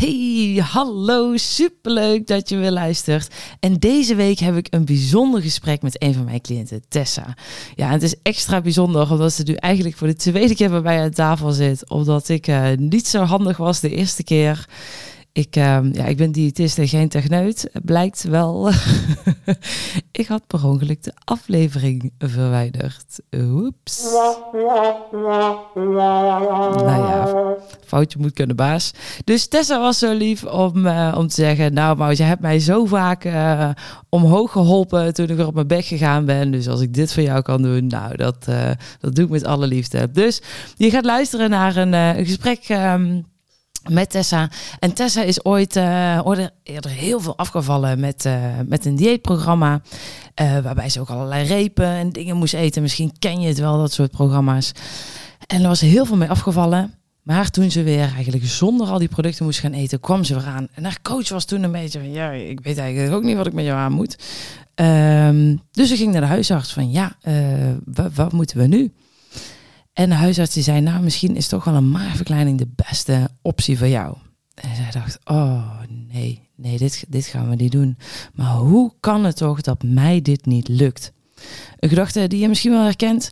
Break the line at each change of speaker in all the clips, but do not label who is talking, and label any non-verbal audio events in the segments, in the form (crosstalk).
Hey, hallo, superleuk dat je weer luistert. En deze week heb ik een bijzonder gesprek met een van mijn cliënten, Tessa. Ja, het is extra bijzonder omdat ze nu eigenlijk voor de tweede keer bij mij aan tafel zit. Omdat ik uh, niet zo handig was de eerste keer. Ik, uh, ja, ik ben diëtist en geen techneut, blijkt wel. (laughs) ik had per ongeluk de aflevering verwijderd. Oeps. Nou ja, foutje moet kunnen baas. Dus Tessa was zo lief om, uh, om te zeggen... Nou Maud, je hebt mij zo vaak uh, omhoog geholpen toen ik er op mijn bek gegaan ben. Dus als ik dit voor jou kan doen, nou, dat, uh, dat doe ik met alle liefde. Dus je gaat luisteren naar een, gesprek... Um, met Tessa. En Tessa is ooit uh, eerder heel veel afgevallen met, uh, met een dieetprogramma. Uh, waarbij ze ook allerlei repen en dingen moest eten. Misschien ken je het wel, dat soort programma's. En er was heel veel mee afgevallen. Maar toen ze weer eigenlijk zonder al die producten moest gaan eten, kwam ze weer aan. En haar coach was toen een beetje van, ja, ik weet eigenlijk ook niet wat ik met jou aan moet. Um, dus ze ging naar de huisarts van, ja, wat moeten we nu? En de huisarts die zei, nou, misschien is toch wel een maagverkleining de beste optie voor jou. En zij dacht, oh nee, nee, dit, dit gaan we niet doen. Maar hoe kan het toch dat mij dit niet lukt? Een gedachte die je misschien wel herkent.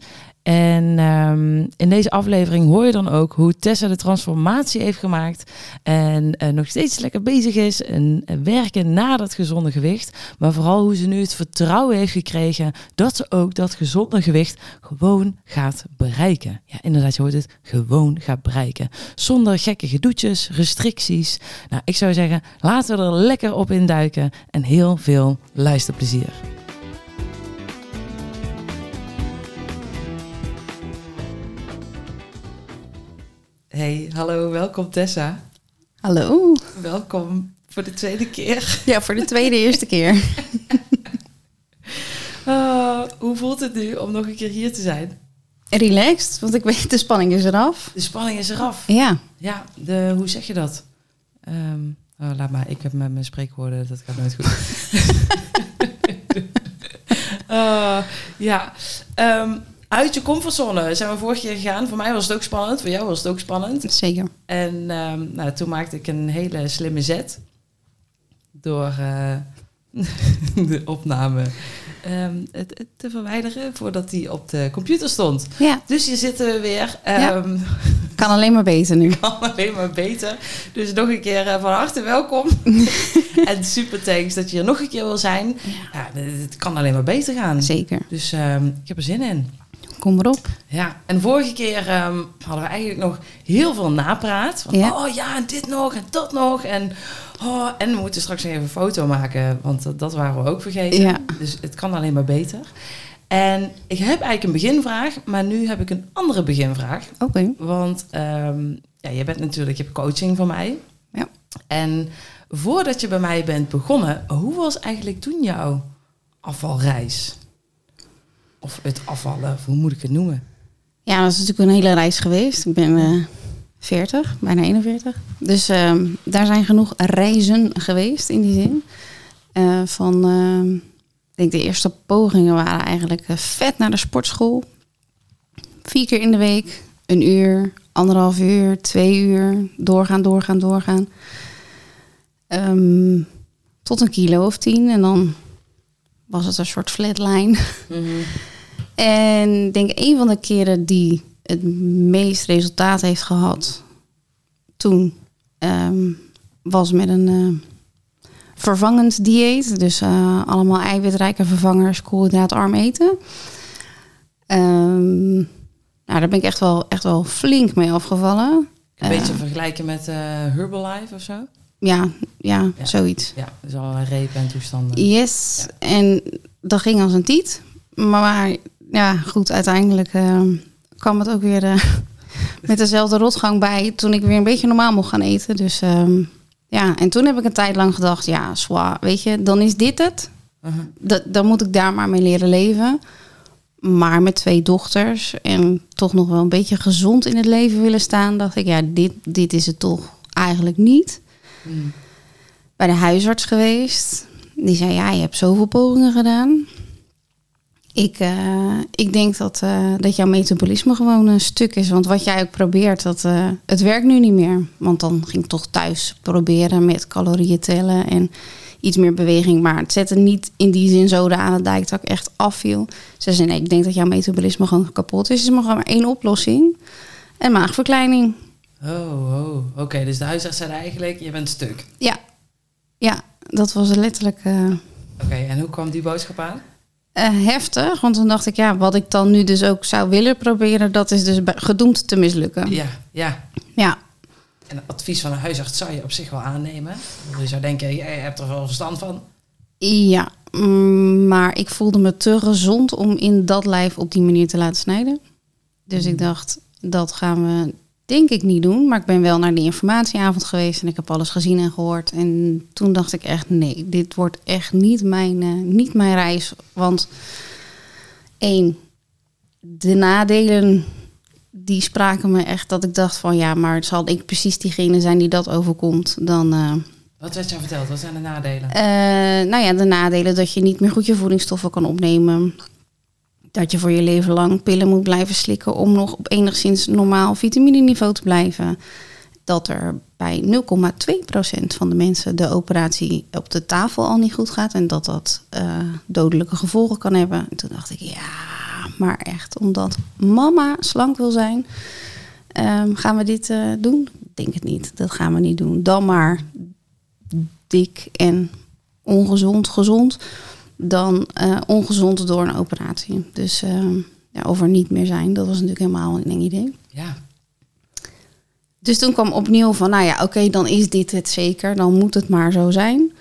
En um, in deze aflevering hoor je dan ook hoe Tessa de transformatie heeft gemaakt. En uh, nog steeds lekker bezig is. En uh, werken na dat gezonde gewicht. Maar vooral hoe ze nu het vertrouwen heeft gekregen dat ze ook dat gezonde gewicht gewoon gaat bereiken. Ja, inderdaad, je hoort het gewoon gaat bereiken. Zonder gekke gedoetjes, restricties. Nou, ik zou zeggen, laten we er lekker op induiken. En heel veel luisterplezier. Hey, hallo, welkom Tessa.
Hallo.
Welkom voor de tweede keer.
Ja, voor de tweede eerste keer. (laughs)
oh, hoe voelt het nu om nog een keer hier te zijn?
Relaxed, want ik weet, de spanning is eraf.
De spanning is eraf?
Ja.
Ja, de, hoe zeg je dat? Um, oh, laat maar, ik heb met mijn spreekwoorden, dat gaat nooit goed. uh, (laughs) (laughs) ja, um, uit je comfortzone zijn we vorige keer gegaan. Voor mij was het ook spannend, voor jou was het ook spannend.
Zeker.
En um, nou, toen maakte ik een hele slimme zet door uh, (laughs) de opname um, het, te verwijderen voordat die op de computer stond.
Ja.
Dus hier zitten we weer.
Um, ja. (laughs) Kan alleen maar beter nu. (laughs)
Kan alleen maar beter. Dus nog een keer uh, van harte welkom. en super thanks dat je hier nog een keer wil zijn. Ja, ja het kan alleen maar beter gaan.
Zeker.
Dus ik heb er zin in.
Kom maar op.
Ja, en vorige keer um, hadden we eigenlijk nog heel veel napraat. Van, ja. Oh ja, en dit nog en dat nog. En, oh, en we moeten straks nog even een foto maken, want dat, dat waren we ook vergeten.
Ja.
Dus het kan alleen maar beter. En ik heb eigenlijk een beginvraag, maar nu heb ik een andere beginvraag.
Oké. Okay.
Want um, ja, je bent natuurlijk, je hebt coaching van mij.
Ja.
En voordat je bij mij bent begonnen, hoe was eigenlijk toen jouw afvalreis? Of het afvallen, hoe moet ik het noemen?
Ja, dat is natuurlijk een hele reis geweest. Ik ben uh, 40, bijna 41. Dus uh, daar zijn genoeg reizen geweest in die zin. Uh, van, uh, ik denk de eerste pogingen waren eigenlijk eh, vet naar de sportschool. Vier keer in de week, een uur, anderhalf uur, twee uur. Doorgaan, doorgaan, doorgaan. Um, tot een kilo of tien. En dan was het een soort flatline.
-hmm.
En ik denk een van de keren die het meest resultaat heeft gehad toen um, was met een uh, vervangend dieet. Dus uh, allemaal eiwitrijke vervangers, koolhydraatarm eten. Um, nou, daar ben ik echt wel, echt wel flink mee afgevallen.
Een beetje uh, vergelijken met Herbalife of zo?
Ja, ja, ja, zoiets.
Ja, dus allerlei repen en toestanden.
Yes, ja. en dat ging als een tiet. Maar ja, goed, uiteindelijk uh, kwam het ook weer uh, (laughs) met dezelfde rotgang bij toen ik weer een beetje normaal mocht gaan eten. Dus um, ja, en toen heb ik een tijd lang gedacht, ja, zwaar, weet je, dan is dit het. Uh -huh. Dan moet ik daar maar mee leren leven. Maar met twee dochters en toch nog wel een beetje gezond in het leven willen staan, dacht ik, ja, dit, dit is het toch eigenlijk niet. Bij de huisarts geweest. Die zei, ja, je hebt zoveel pogingen gedaan Ik, uh, ik denk dat, uh, dat jouw metabolisme gewoon een stuk is. Want wat jij ook probeert, dat, uh, het werkt nu niet meer. Want dan ging ik toch thuis proberen met calorieën tellen en iets meer beweging. Maar het zette niet in die zin zo aan dat ik echt afviel. Ze zei, nee, ik denk dat jouw metabolisme gewoon kapot is. Er is maar één oplossing. En maagverkleining.
Oh, oh. oké. Dus de huisarts zei eigenlijk, je bent stuk.
Ja, ja dat was letterlijk...
Oké, en hoe kwam die boodschap aan?
Uh, heftig, want toen dacht ik, ja, wat ik dan nu dus ook zou willen proberen, dat is dus gedoemd te mislukken.
Ja, ja.
Ja.
En advies van een huisarts zou je op zich wel aannemen. Je zou denken, jij hebt er wel verstand van.
Ja, mm, maar ik voelde me te gezond om in dat lijf op die manier te laten snijden. Dus ik mm. dacht, dat gaan we denk ik niet doen. Maar ik ben wel naar die informatieavond geweest en ik heb alles gezien en gehoord. En toen dacht ik echt, nee, dit wordt echt niet mijn, uh, niet mijn reis. Want één, de nadelen die spraken me echt dat ik dacht van ja, maar zal ik precies diegene zijn die dat overkomt, dan. Uh,
wat werd je verteld? Wat zijn de nadelen?
Uh, nou ja, de nadelen dat je niet meer goed je voedingsstoffen kan opnemen dat je voor je leven lang pillen moet blijven slikken om nog op enigszins normaal vitamineniveau te blijven. Dat er bij 0,2% van de mensen de operatie op de tafel al niet goed gaat en dat dat uh, dodelijke gevolgen kan hebben. En toen dacht ik, ja, maar echt, omdat mama slank wil zijn, um, gaan we dit uh, doen? Ik denk het niet, dat gaan we niet doen. Dan maar dik en ongezond, gezond dan uh, ongezond door een operatie. Dus uh, ja, over niet meer zijn, dat was natuurlijk helemaal een eng idee.
Ja.
Dus toen kwam opnieuw van, nou ja, oké, dan is dit het zeker. Dan moet het maar zo zijn.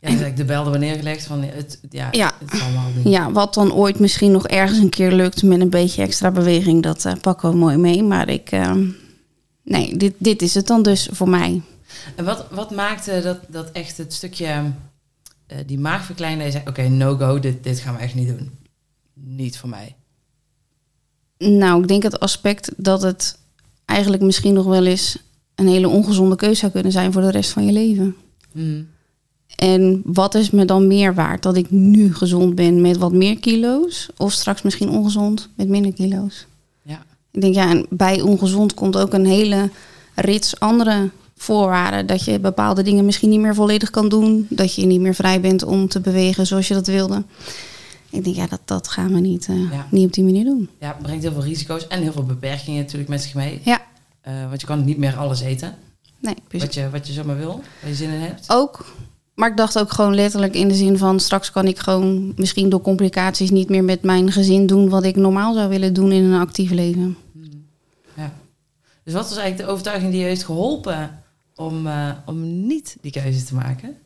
Ja, en, de bel er neergelegd van, het, ja,
ja.
het zal wel doen.
Ja, wat dan ooit misschien nog ergens een keer lukt met een beetje extra beweging, dat uh, pakken we mooi mee. Maar ik, nee, dit, dit is het dan dus voor mij.
En wat, wat maakte dat, dat echt het stukje uh, die maagverkleiner zei: Oké, no go, dit, dit gaan we echt niet doen. Niet voor mij.
Nou, ik denk het aspect dat het eigenlijk misschien nog wel eens een hele ongezonde keuze zou kunnen zijn voor de rest van je leven.
Mm.
En wat is me dan meer waard? Dat ik nu gezond ben met wat meer kilo's, of straks misschien ongezond met minder kilo's?
Ja.
Ik denk ja, en bij ongezond komt ook een hele rits andere voorwaarden. Dat je bepaalde dingen misschien niet meer volledig kan doen. Dat je niet meer vrij bent om te bewegen zoals je dat wilde. Ik denk, ja, dat, dat gaan we niet, uh, niet op die manier doen.
Ja, het brengt heel veel risico's en heel veel beperkingen natuurlijk met zich mee.
Ja.
Uh, want je kan niet meer alles eten.
Nee, precies.
Wat je, wat je zomaar wil, waar je zin in hebt.
Ook. Maar ik dacht ook gewoon letterlijk in de zin van... straks kan ik gewoon misschien door complicaties niet meer met mijn gezin doen... wat ik normaal zou willen doen in een actief leven.
Hmm. Ja. Dus wat was eigenlijk de overtuiging die je heeft geholpen om, uh, om niet die keuze te maken?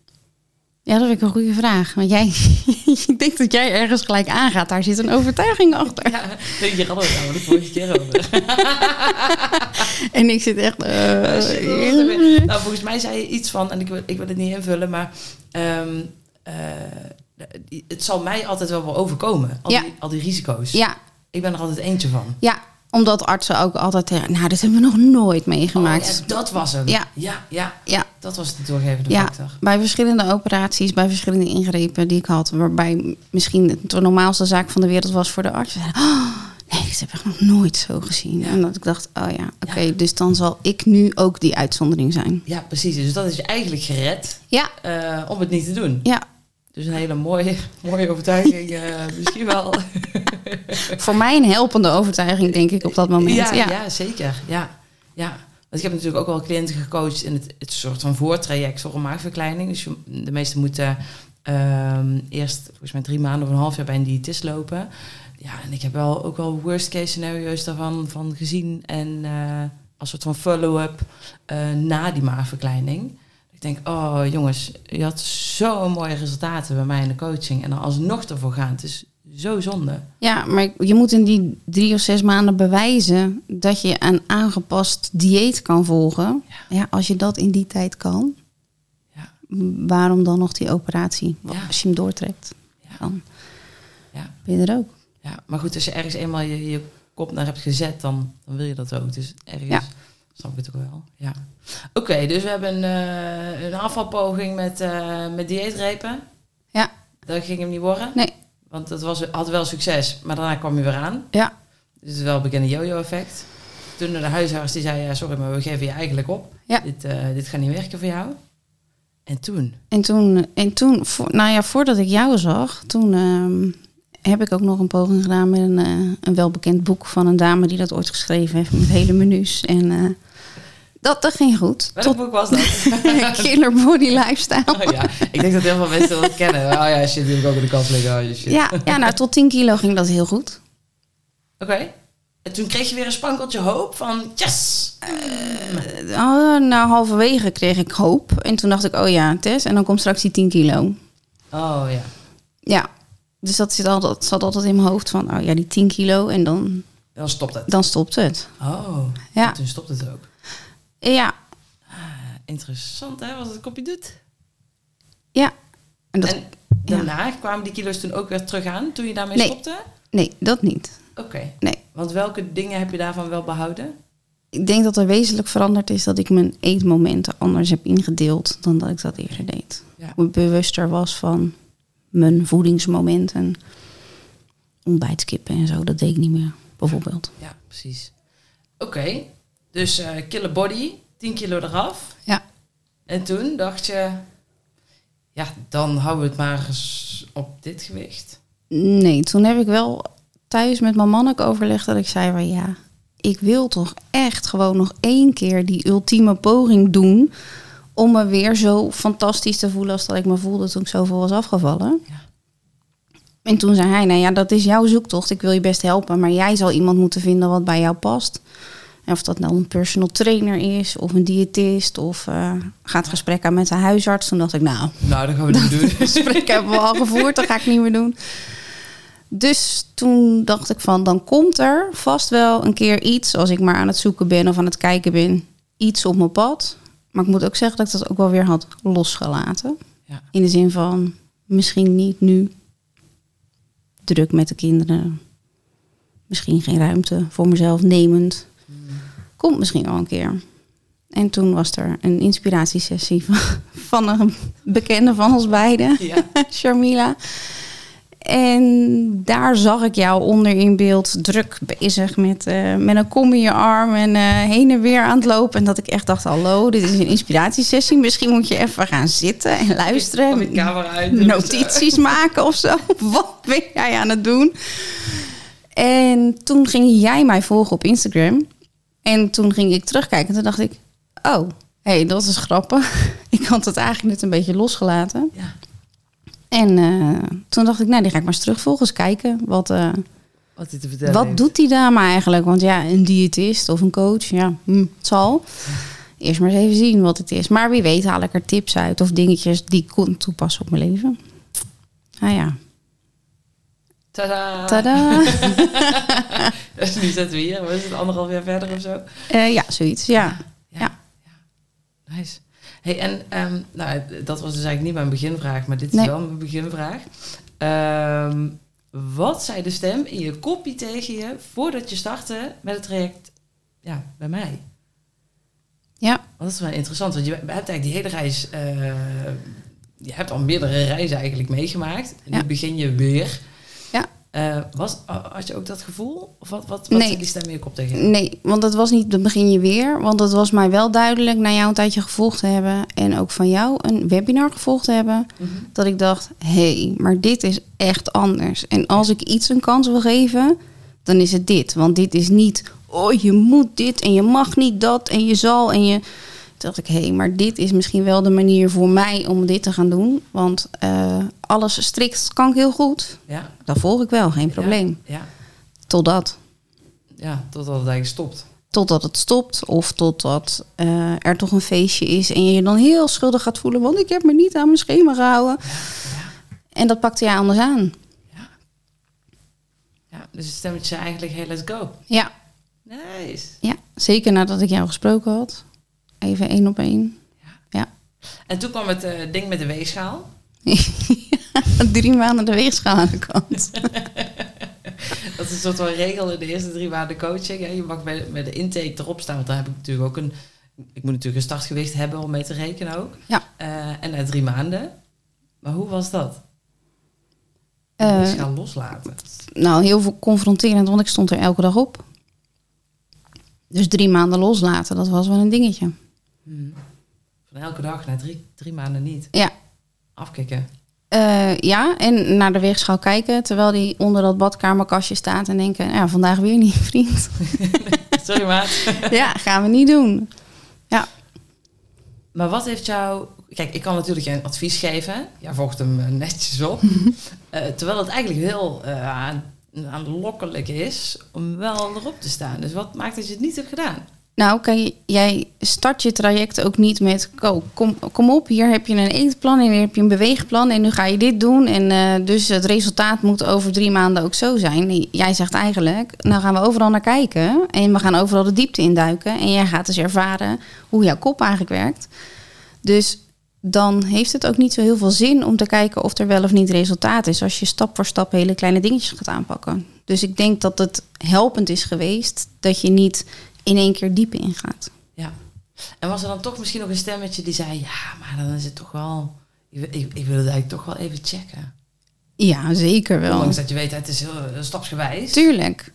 Ja, dat vind ik een goede vraag. Want jij, (laughs) ik denk dat jij ergens gelijk aangaat. Daar zit een overtuiging achter.
Ja, weet je, hadden we het de vorige keer over. (laughs)
en ik zit echt... Uh,
nou, volgens mij zei je iets van, en ik wil, ik wil het niet invullen, maar... Um, uh, het zal mij altijd wel wel overkomen. Al,
ja.
die, al die risico's.
Ja.
Ik ben er altijd eentje van.
Ja, omdat artsen ook altijd zeggen, nou, dit hebben we nog nooit meegemaakt.
Oh, ja, dat was hem.
Ja.
Ja, ja.
ja.
Dat was de doorgevende
ja,
factor.
Bij verschillende operaties, bij verschillende ingrepen die ik had, waarbij misschien de normaalste zaak van de wereld was voor de arts. Oh, nee, dat heb ik nog nooit zo gezien. En dat ik dacht, oh ja, oké, dus dan zal ik nu ook die uitzondering zijn.
Ja, precies. Dus dat is je eigenlijk gered
ja.
Uh, om het niet te doen.
Ja.
Dus een hele mooie, (laughs) mooie overtuiging. uh, misschien wel. (laughs)
Voor mij een helpende overtuiging, denk ik, op dat moment.
Ja, ja. ja zeker. Ja, ja. Want ik heb natuurlijk ook wel cliënten gecoacht in het, het soort van voortraject voor een maagverkleining. Dus de meesten moeten uh, eerst volgens mij drie maanden of een half jaar bij een diëtist lopen. Ja, en ik heb wel ook wel worst case scenario's daarvan van gezien. En uh, als soort van follow-up uh, na die maagverkleining. Ik denk, oh jongens, je had zo'n mooie resultaten bij mij in de coaching. En dan alsnog ervoor gaan. Het is zo zonde.
Ja, maar je moet in die drie of zes maanden bewijzen dat je een aangepast dieet kan volgen. Ja, ja als je dat in die tijd kan,
ja.
waarom dan nog die operatie?
Ja.
Als je hem doortrekt,
ja.
dan
ja.
ben je er ook.
Ja, maar goed, als je ergens eenmaal je, je kop naar hebt gezet, dan, dan wil je dat ook. Dus ergens
ja.
Snap ik het ook wel. Ja. Oké, okay, dus we hebben uh, een afvalpoging met, uh, met dieetrepen.
Ja.
Dat ging hem niet worden?
Nee.
Want het was, had wel succes, maar daarna kwam je weer aan.
Ja.
Dus het is wel een bekende yo-yo-effect. Toen de huisarts die zei, ja, sorry, maar we geven je eigenlijk op.
Ja.
Dit, eh, dit gaat niet werken voor jou. En toen?
En toen, en toen voor, nou ja, voordat ik jou zag, toen ehm, heb ik ook nog een poging gedaan met een, eh, een welbekend boek van een dame die dat ooit geschreven heeft met hele menus. En eh, dat, dat ging goed.
Welk boek was dat? (laughs)
Killer Body Lifestyle.
Oh ja, ik denk dat heel veel mensen dat kennen. Oh ja, shit, die heb ik ook in de kast liggen. Oh, shit.
Ja, ja, nou tot 10 kilo ging dat heel goed.
Oké. En toen kreeg je weer een spankeltje hoop van yes!
Oh, nou, halverwege kreeg ik hoop. En toen dacht ik, oh ja, Tess, en dan komt straks die 10 kilo.
Oh ja.
Ja, dus dat zit, altijd, zat altijd in mijn hoofd van, oh ja, die 10 kilo en dan,
Dan stopt het.
dan stopt het.
Oh,
Ja.
en toen stopt het ook.
Ja,
Interessant hè, wat het kopje doet.
ja. En dat,
En daarna kwamen die kilo's toen ook weer terug aan toen je daarmee
Nee.
stopte?
nee, dat niet.
Oké.
Nee.
Want welke dingen heb je daarvan wel behouden?
Ik denk dat er wezenlijk veranderd is dat ik mijn eetmomenten anders heb ingedeeld dan dat ik dat eerder deed.
Ja.
Hoe ik bewuster was van mijn voedingsmomenten. Ontbijtskippen en zo, dat deed ik niet meer, bijvoorbeeld.
Ja, precies. Oké, dus eh killer body, 10 kilo eraf.
Ja.
En toen dacht je, ja, dan houden we het maar eens op dit gewicht.
Nee, toen heb ik wel thuis met mijn man ook overlegd dat ik zei van ja, ik wil toch echt gewoon nog één keer die ultieme poging doen om me weer zo fantastisch te voelen als dat ik me voelde toen ik zoveel was afgevallen.
Ja.
En toen zei hij, nou ja, dat is jouw zoektocht. Ik wil je best helpen, maar jij zal iemand moeten vinden wat bij jou past. En of dat nou een personal trainer is, of een diëtist, of eh, gaat gesprek aan met de huisarts. Toen dacht ik, nou,
Nou, dat gaan we niet doen. (laughs)
gesprek hebben we al gevoerd, dat ga ik niet meer doen. Dus toen dacht ik van, dan komt er vast wel een keer iets, als ik maar aan het zoeken ben of aan het kijken ben, iets op mijn pad. Maar ik moet ook zeggen dat ik dat ook wel weer had losgelaten.
Ja.
In de zin van, misschien niet nu. Druk met de kinderen. Misschien geen ruimte voor mezelf nemend. Komt misschien wel een keer. En toen was er een inspiratiesessie van, van een bekende van ons beiden.
Ja. (laughs)
Sharmila. En daar zag ik jou onder in beeld druk bezig met, eh, met een kom in je arm en eh, heen en weer aan het lopen. En dat ik echt dacht, hallo, dit is een inspiratiesessie. Misschien moet je even gaan zitten en luisteren.
Die camera uit.
Notities maken of zo. (laughs) Wat ben jij aan het doen? En toen ging jij mij volgen op Instagram. En toen ging ik terugkijken en toen dacht ik, oh, hé, hey, dat is grappig. (laughs) Ik had het eigenlijk net een beetje losgelaten.
Ja.
En eh, toen dacht ik, nou, die ga ik maar eens terugvolgen, eens kijken. Wat, eh,
Wat hij te vertellen
wat doet die dame eigenlijk? Want ja, een diëtist of een coach, ja, hm, het zal. Eerst maar eens even zien wat het is. Maar wie weet haal ik er tips uit of dingetjes die ik kon toepassen op mijn leven. Ah ja,
Tada!
tada. (laughs)
Dus nu zitten we hier, wat is het, anderhalf jaar verder of zo?
Eh, ja, zoiets, ja. Ja.
Nice. Hey, en ehm, nou, dat was dus eigenlijk niet mijn beginvraag, maar dit is
Nee.
wel mijn beginvraag. Ehm, wat zei de stem in je kopje tegen je voordat je startte met het traject ja, bij mij?
Ja,
Want dat is wel interessant, want je hebt eigenlijk die hele reis, eh, je hebt al meerdere reizen eigenlijk meegemaakt. En
Ja.
nu begin je weer. Eh, was, had je ook dat gevoel? Of wat, wat, wat
Nee.
die stem in je kop tegen je?
nee, want dat was niet, begin je weer. Want het was mij wel duidelijk na jou een tijdje gevolgd te hebben. En ook van jou een webinar gevolgd te hebben.
Mhm.
Dat ik dacht, hé, hey, maar dit is echt anders. En als ik iets een kans wil geven, dan is het dit. Want dit is niet, oh, je moet dit en je mag niet dat en je zal en je... Toen dacht ik, hé, hey, maar dit is misschien wel de manier voor mij om dit te gaan doen. Want eh, alles strikt kan ik heel goed.
Ja,
Dat volg ik wel, geen probleem.
ja,
Totdat.
ja, totdat het eigenlijk stopt.
Totdat het stopt of totdat eh, er toch een feestje is en je je dan heel schuldig gaat voelen, want ik heb me niet aan mijn schema gehouden. En dat pakte jij anders aan.
Ja, dus het stemmetje eigenlijk, hey, let's go.
Ja,
Nice.
ja, zeker nadat ik jou gesproken had. Even één op één.
En toen kwam het eh, ding met de weegschaal. (laughs)
Drie maanden de weegschaal aan de kant. (laughs)
Dat is een soort van regel in de eerste drie maanden coaching. Hè. Je mag bij, met de intake erop staan, want daar heb ik natuurlijk ook een... Ik moet natuurlijk een startgewicht hebben om mee te rekenen ook.
Ja.
Eh, en na drie maanden. Maar hoe was dat? Uh,
Eh,
gaan loslaten.
nou, heel veel confronterend, want ik stond er elke dag op. Dus drie maanden loslaten, dat was wel een dingetje.
Hmm. Van elke dag naar drie, drie maanden niet.
Ja.
Afkicken.
Eh, ja, en naar de weegschaal kijken terwijl die onder dat badkamerkastje staat en denken, ja, vandaag weer niet, (laughs) vriend. (laughs)
Sorry maat. (laughs)
ja, gaan we niet doen.
Maar wat heeft jou... Kijk, ik kan natuurlijk geen advies geven. Jij volgt hem eh, netjes op. Eh, terwijl het eigenlijk heel aan- aanlokkelijk is om wel erop te staan. Dus wat maakt dat je het niet hebt gedaan?
Nou, jij start je traject ook niet met, "Ko, kom, kom op, hier heb je een eetplan en hier heb je een beweegplan en nu ga je dit doen. En eh, dus het resultaat moet over drie maanden ook zo zijn. Jij zegt eigenlijk, nou gaan we overal naar kijken en we gaan overal de diepte induiken. En jij gaat dus ervaren hoe jouw kop eigenlijk werkt. Dus dan heeft het ook niet zo heel veel zin om te kijken of er wel of niet resultaat is als je stap voor stap hele kleine dingetjes gaat aanpakken. Dus ik denk dat het helpend is geweest dat je niet in één keer diep ingaat.
Ja. En was er dan toch misschien nog een stemmetje die zei... Ja, maar dan is het toch wel... Ik, wil- ik, ik wil het eigenlijk toch wel even checken.
Ja, zeker wel.
Ondanks dat je weet, het is heel stapsgewijs.
Tuurlijk.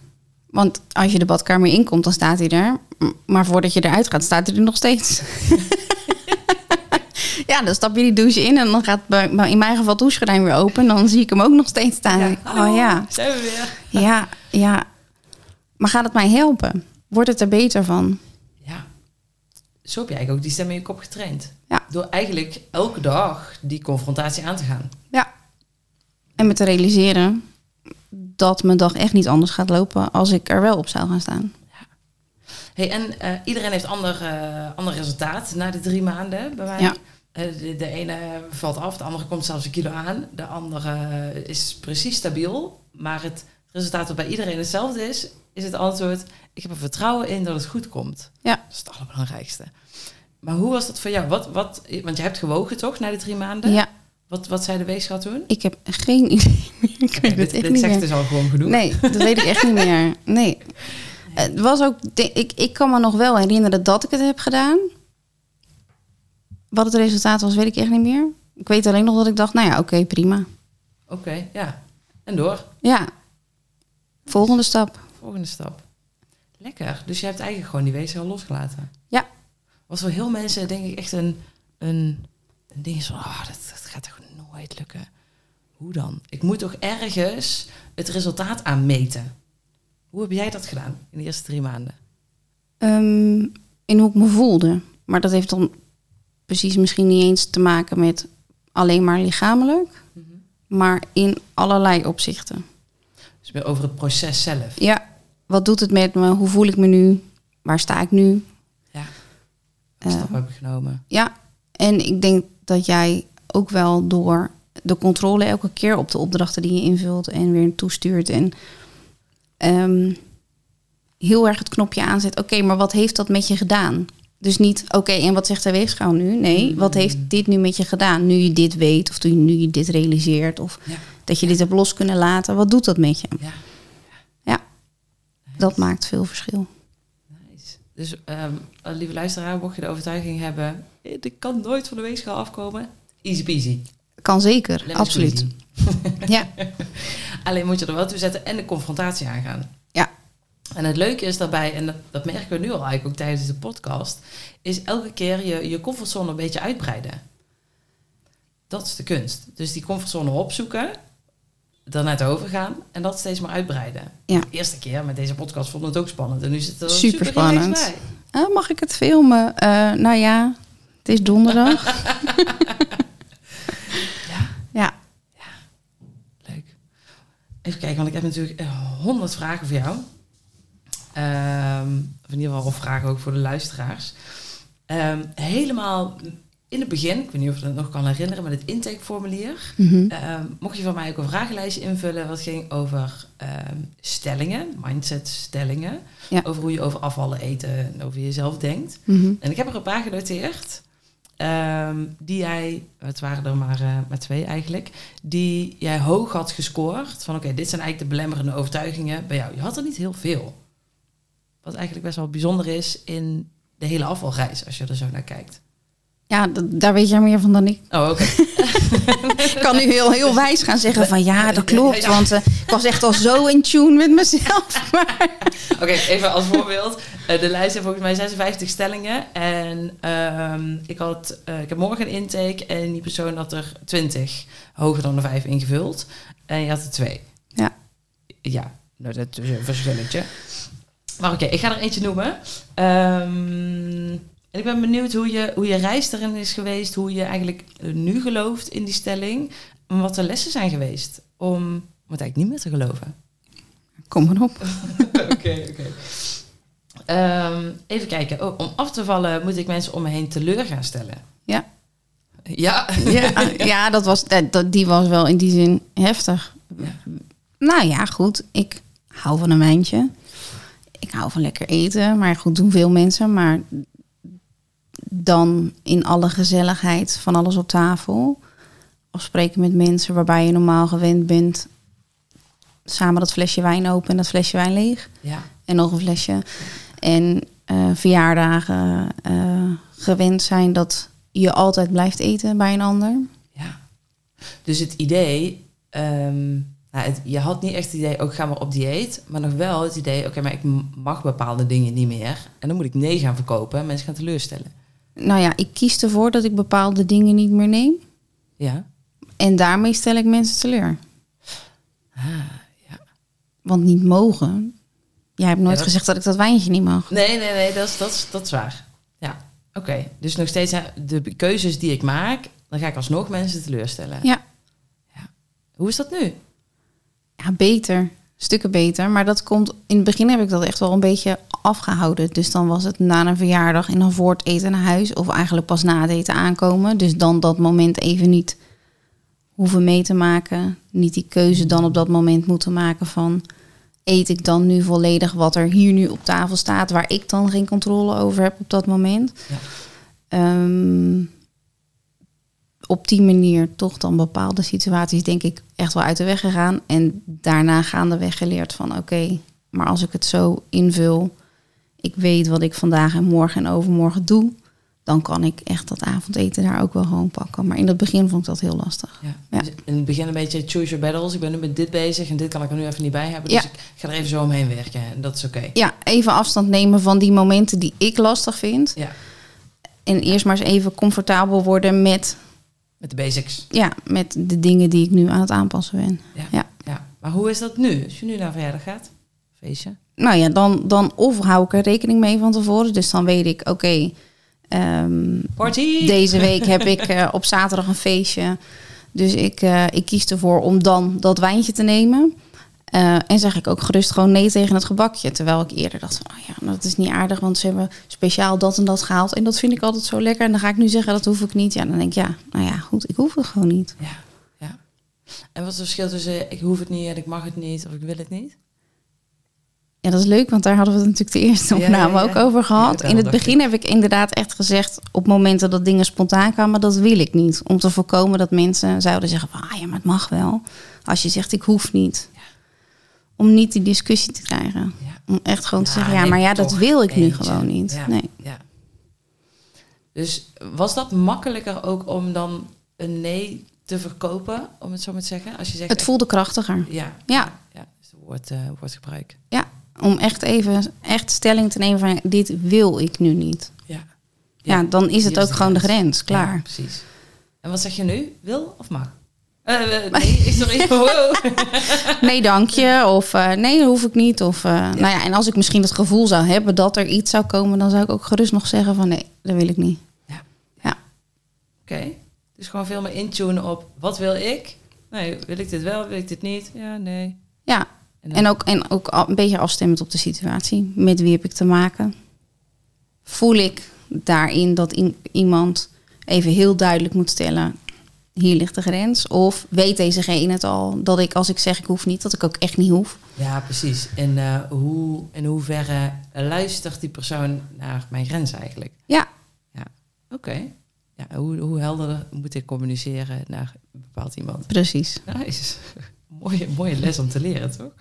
Want als je de badkamer inkomt, dan staat hij er. Maar voordat je eruit gaat, staat hij er nog steeds. (laughs) ja, dan stap je die douche in en dan gaat bij- in mijn geval het douchegordijn weer open. Dan zie ik hem ook nog steeds staan.
Ja,
oh ja,
Zijn we weer?
ja, ja. Maar gaat het mij helpen? Wordt het er beter van?
Ja. Zo heb je eigenlijk ook die stem in je kop getraind.
Ja.
Door eigenlijk elke dag die confrontatie aan te gaan.
Ja. En me te realiseren dat mijn dag echt niet anders gaat lopen als ik er wel op zou gaan staan.
Hey, en eh, iedereen heeft ander, eh, ander resultaat na de drie maanden bij mij.
Ja.
Eh, de, de ene valt af, de andere komt zelfs een kilo aan. De andere is precies stabiel. Maar het resultaat dat bij iedereen hetzelfde is, is het antwoord... ik heb er vertrouwen in dat het goed komt.
Ja.
Dat is het allerbelangrijkste. Maar hoe was dat voor jou? Wat, wat, want je hebt gewogen toch, na de drie maanden?
Ja,
Wat, wat zei de weegschaal toen?
ik heb geen idee meer. (laughs) Ik weet
Oké,
het
dit
echt
dit
niet
zegt
meer.
dus al gewoon genoeg.
Nee, dat weet ik echt niet meer. (laughs) Nee. Het was ook, ik, ik kan me nog wel herinneren dat ik het heb gedaan. Wat het resultaat was, weet ik echt niet meer. Ik weet alleen nog dat ik dacht, nou ja, oké, prima.
Oké, ja. En door.
Ja, volgende stap.
Volgende stap. Lekker. Dus je hebt eigenlijk gewoon die weegschaal losgelaten.
Ja.
Was voor heel mensen denk ik echt een, een, een ding van, oh, dat, dat gaat toch nooit lukken. Hoe dan? Ik moet toch ergens het resultaat aan meten. Hoe heb jij dat gedaan in de eerste drie maanden?
Ehm, in hoe ik me voelde. Maar dat heeft dan precies misschien niet eens te maken met alleen maar lichamelijk. Maar in allerlei opzichten.
Dus meer over het proces zelf.
Ja, wat doet het met me? Hoe voel ik me nu? Waar sta ik nu?
Ja. Welke
Eh.
stap heb ik genomen?
Ja, en ik denk dat jij ook wel door de controle elke keer op de opdrachten die je invult en weer toestuurt en ehm, heel erg het knopje aanzet. Oké, maar wat heeft dat met je gedaan? Dus niet, oké, en wat zegt de weegschaal nu? Nee, wat heeft dit nu met je gedaan? Nu je dit weet of nu je dit realiseert of
Ja.
Dat je dit hebt los kunnen laten. Wat doet dat met je?
Ja.
Ja, dat maakt veel verschil.
Nice. Dus ehm, lieve luisteraar, mocht je de overtuiging hebben, eh, ik kan nooit van de weegschaal afkomen. Easy peasy.
Kan zeker, absoluut. (laughs) Ja,
Alleen moet je er wel toe zetten en de confrontatie aangaan.
ja,
En het leuke is daarbij, en dat, dat merken we nu al eigenlijk ook tijdens de podcast, is elke keer je, je comfortzone een beetje uitbreiden. Dat is de kunst. Dus die comfortzone opzoeken, er net overgaan en dat steeds maar uitbreiden.
Ja.
De eerste keer met deze podcast vond het ook spannend en nu zit er
Super spannend.
bij.
Ah, mag ik het filmen? Eh, nou ja, het is donderdag. (laughs)
Ja,
ja,
leuk. Even kijken, want ik heb natuurlijk eh, honderd vragen voor jou. Ehm, of in ieder geval of vragen ook voor de luisteraars. Ehm, helemaal in het begin, ik weet niet of je dat nog kan herinneren, met het intakeformulier.
Mhm.
Ehm, mocht je van mij ook een vragenlijstje invullen wat ging over ehm, stellingen, mindset stellingen.
Ja.
Over hoe je over afvallen, eten en over jezelf denkt.
Mhm.
En ik heb er een paar genoteerd. ehm, die jij, het waren er maar, eh, maar twee eigenlijk, die jij hoog had gescoord. Van oké, dit zijn eigenlijk de belemmerende overtuigingen bij jou. Je had er niet heel veel. Wat eigenlijk best wel bijzonder is in de hele afvalreis, als je er zo naar kijkt.
Ja, daar weet jij meer van dan ik.
Oh, oké. (laughs) (laughs)
Ik kan nu heel, heel wijs gaan zeggen van ja, dat klopt. Want eh, ik was echt al zo in tune met mezelf. (laughs) Maar
Oké, even als voorbeeld. Eh, de lijst heeft volgens mij 56 stellingen. En ehm, ik, had, eh, ik heb morgen een intake en die persoon had er 20 hoger dan de 5 ingevuld. En je had er twee.
Ja.
Ja, nou, dat is een verschilletje. Maar oké, ik ga er eentje noemen. Ehm, en ik ben benieuwd hoe je, hoe je reis erin is geweest. Hoe je eigenlijk eh, nu gelooft in die stelling. En wat de lessen zijn geweest om, om het eigenlijk niet meer te geloven.
kom maar op. (laughs)
Oké, oké. Ehm, even kijken. Oh, om af te vallen moet ik mensen om me heen teleur gaan stellen.
Ja.
Ja.
Ja, (laughs) ja dat was, dat, dat- die was wel in die zin heftig.
Ja.
Nou ja, goed. Ik hou van een wijntje. Ik hou van lekker eten. Maar goed, doen veel mensen. Maar dan in alle gezelligheid van alles op tafel. Of spreken met mensen waarbij je normaal gewend bent. Samen dat flesje wijn open en dat flesje wijn leeg.
Ja.
En nog een flesje. En eh, verjaardagen eh, gewend zijn dat je altijd blijft eten bij een ander.
ja. Dus het idee... ehm, nou, het- je had niet echt het idee, ook ga maar op dieet. Maar nog wel het idee, oké, maar ik mag bepaalde dingen niet meer. En dan moet ik nee gaan verkopen en mensen gaan teleurstellen.
Nou ja, ik kies ervoor dat ik bepaalde dingen niet meer neem.
Ja.
En daarmee stel ik mensen teleur.
Ah, ja.
Want niet mogen. Jij hebt nooit
Ja, dat-
gezegd dat ik dat wijntje niet mag.
Nee, nee, nee, dat is, dat is, dat is waar. Ja, oké. Dus nog steeds de keuzes die ik maak, dan ga ik alsnog mensen teleurstellen.
Ja.
Hoe is dat nu?
Ja, beter. Stukken beter. Maar dat komt... In het begin heb ik dat echt wel een beetje afgehouden. Dus dan was het na een verjaardag en dan voor het eten naar huis. Of eigenlijk pas na het eten aankomen. Dus dan dat moment even niet hoeven mee te maken. Niet die keuze dan op dat moment moeten maken van... Eet ik dan nu volledig wat er hier nu op tafel staat... waar ik dan geen controle over heb op dat moment.
Ja.
Ehm, op die manier toch dan bepaalde situaties denk ik echt wel uit de weg gegaan. En daarna gaandeweg geleerd van oké, maar als ik het zo invul, ik weet wat ik vandaag en morgen en overmorgen doe, dan kan ik echt dat avondeten daar ook wel gewoon pakken. Maar in het begin vond ik dat heel lastig.
Ja.
Ja.
Dus in het begin een beetje choose your battles. Ik ben nu met dit bezig en dit kan ik er nu even niet bij hebben.
Ja.
Dus ik ga er even zo omheen werken en dat is oké.
Ja, even afstand nemen van die momenten die ik lastig vind.
Ja,
En eerst maar eens even comfortabel worden met,
met de basics.
ja, met de dingen die ik nu aan het aanpassen ben.
Ja.
Ja.
ja. Maar hoe is dat nu? Als je nu naar verjaardag gaat? Feestje?
Nou ja, dan, dan of hou ik er rekening mee van tevoren. Dus dan weet ik, oké, ehm,
Party!
deze (laughs) week heb ik eh, op zaterdag een feestje. Dus ik, eh, ik kies ervoor om dan dat wijntje te nemen. Eh, en zeg ik ook gerust gewoon nee tegen het gebakje. Terwijl ik eerder dacht van, oh ja, dat is niet aardig. Want ze hebben speciaal dat en dat gehaald. En dat vind ik altijd zo lekker. En dan ga ik nu zeggen, dat hoef ik niet. Ja, dan denk ik, ja, nou ja, ik hoef het gewoon niet.
Ja, ja. En wat is het verschil tussen ik hoef het niet en ik mag het niet of ik wil het niet?
Ja, dat is leuk, want daar hadden we het natuurlijk de eerste
Ja, ja,
opname
ja.
ook over gehad. In het begin heb ik inderdaad echt gezegd, op momenten dat dingen spontaan kwamen, dat wil ik niet. Om te voorkomen dat mensen zouden zeggen van, ah ja, maar het mag wel. Als je zegt, ik hoef niet. Om niet die discussie te krijgen.
Ja.
Om echt gewoon te zeggen, ja, maar ja, dat wil ik nu
eentje.
gewoon niet.
Ja,
Nee.
ja. Dus was dat makkelijker ook om dan een nee te verkopen, om het zo maar te zeggen? Als je zegt,
Het voelde krachtiger.
Ja,
Ja.
ja dus het woord, eh, woordgebruik.
Ja, om echt even echt stelling te nemen van, dit wil ik nu niet.
Ja.
Ja, dan is het ook gewoon de grens, klaar.
Ja, precies. En wat zeg je nu? Wil of mag? Eh, eh, (laughs) nee, sorry. Wow. (laughs)
nee dank je. Of eh, nee, dat hoef ik niet. Of, Nou ja, en als ik misschien het gevoel zou hebben dat er iets zou komen, dan zou ik ook gerust nog zeggen van nee, dat wil ik niet.
Oké. Dus gewoon veel meer intunen op wat wil ik? Nee, wil ik dit wel? Wil ik dit niet? Ja, nee.
Ja,
En dan-
en ook, en ook een beetje afstemmend op de situatie. Met wie heb ik te maken? Voel ik daarin dat iemand even heel duidelijk moet stellen, hier ligt de grens? Of weet dezegene het al, dat ik als ik zeg ik hoef niet, dat ik ook echt niet hoef?
Ja, precies. En eh, hoe, in hoeverre luistert die persoon naar mijn grens eigenlijk?
Ja,
Oké. Hoe, hoe helder moet ik communiceren naar een bepaald iemand?
precies. (laughs)
Mooie, mooie les om te leren, toch?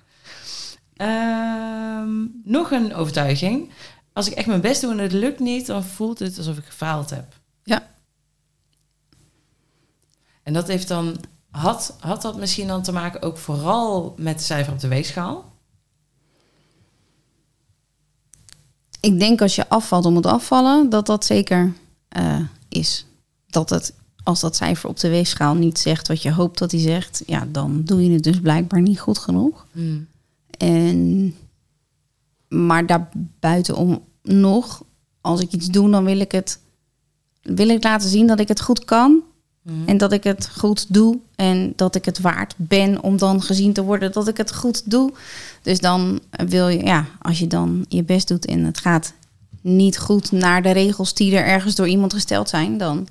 Ehm, nog een overtuiging. Als ik echt mijn best doe en het lukt niet, dan voelt het alsof ik gefaald heb.
Ja.
En dat heeft dan, had, had dat misschien dan te maken ook vooral met de cijfer op de weegschaal?
Ik denk als je afvalt om het afvallen, dat dat zeker eh, is. Dat het, als dat cijfer op de weegschaal niet zegt wat je hoopt dat hij zegt, ja, dan doe je het dus blijkbaar niet goed genoeg.
Hmm.
En, maar daarbuitenom nog, als ik iets doe, dan wil ik het wil ik laten zien dat ik het goed kan.
Hmm.
En dat ik het goed doe. En dat ik het waard ben om dan gezien te worden dat ik het goed doe. Dus dan wil je, ja, als je dan je best doet en het gaat niet goed naar de regels die er ergens door iemand gesteld zijn, dan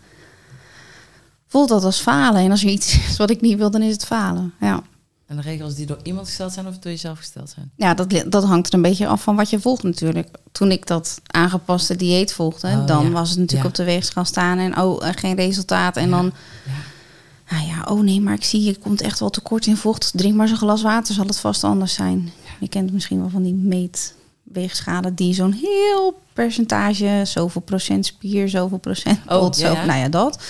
voelt dat als falen. En als er iets (laughs) is wat ik niet wil, dan is het falen. Ja.
En de regels die door iemand gesteld zijn of door jezelf gesteld zijn?
Ja, dat, dat hangt er een beetje af van wat je volgt natuurlijk. Toen ik dat aangepaste dieet volgde,
Oh,
dan
ja.
was het natuurlijk
Ja.
op de weegschaal staan en oh, eh, geen resultaat. En
Ja.
dan,
Ja.
nou ja, oh nee, maar ik zie, je komt echt wel tekort in vocht. Drink maar zo'n glas water, zal het vast anders zijn. Je kent misschien wel van die meetweegschalen die zo'n heel percentage, zoveel procent spier, zoveel procent
Oh,
zo, nou ja, dat.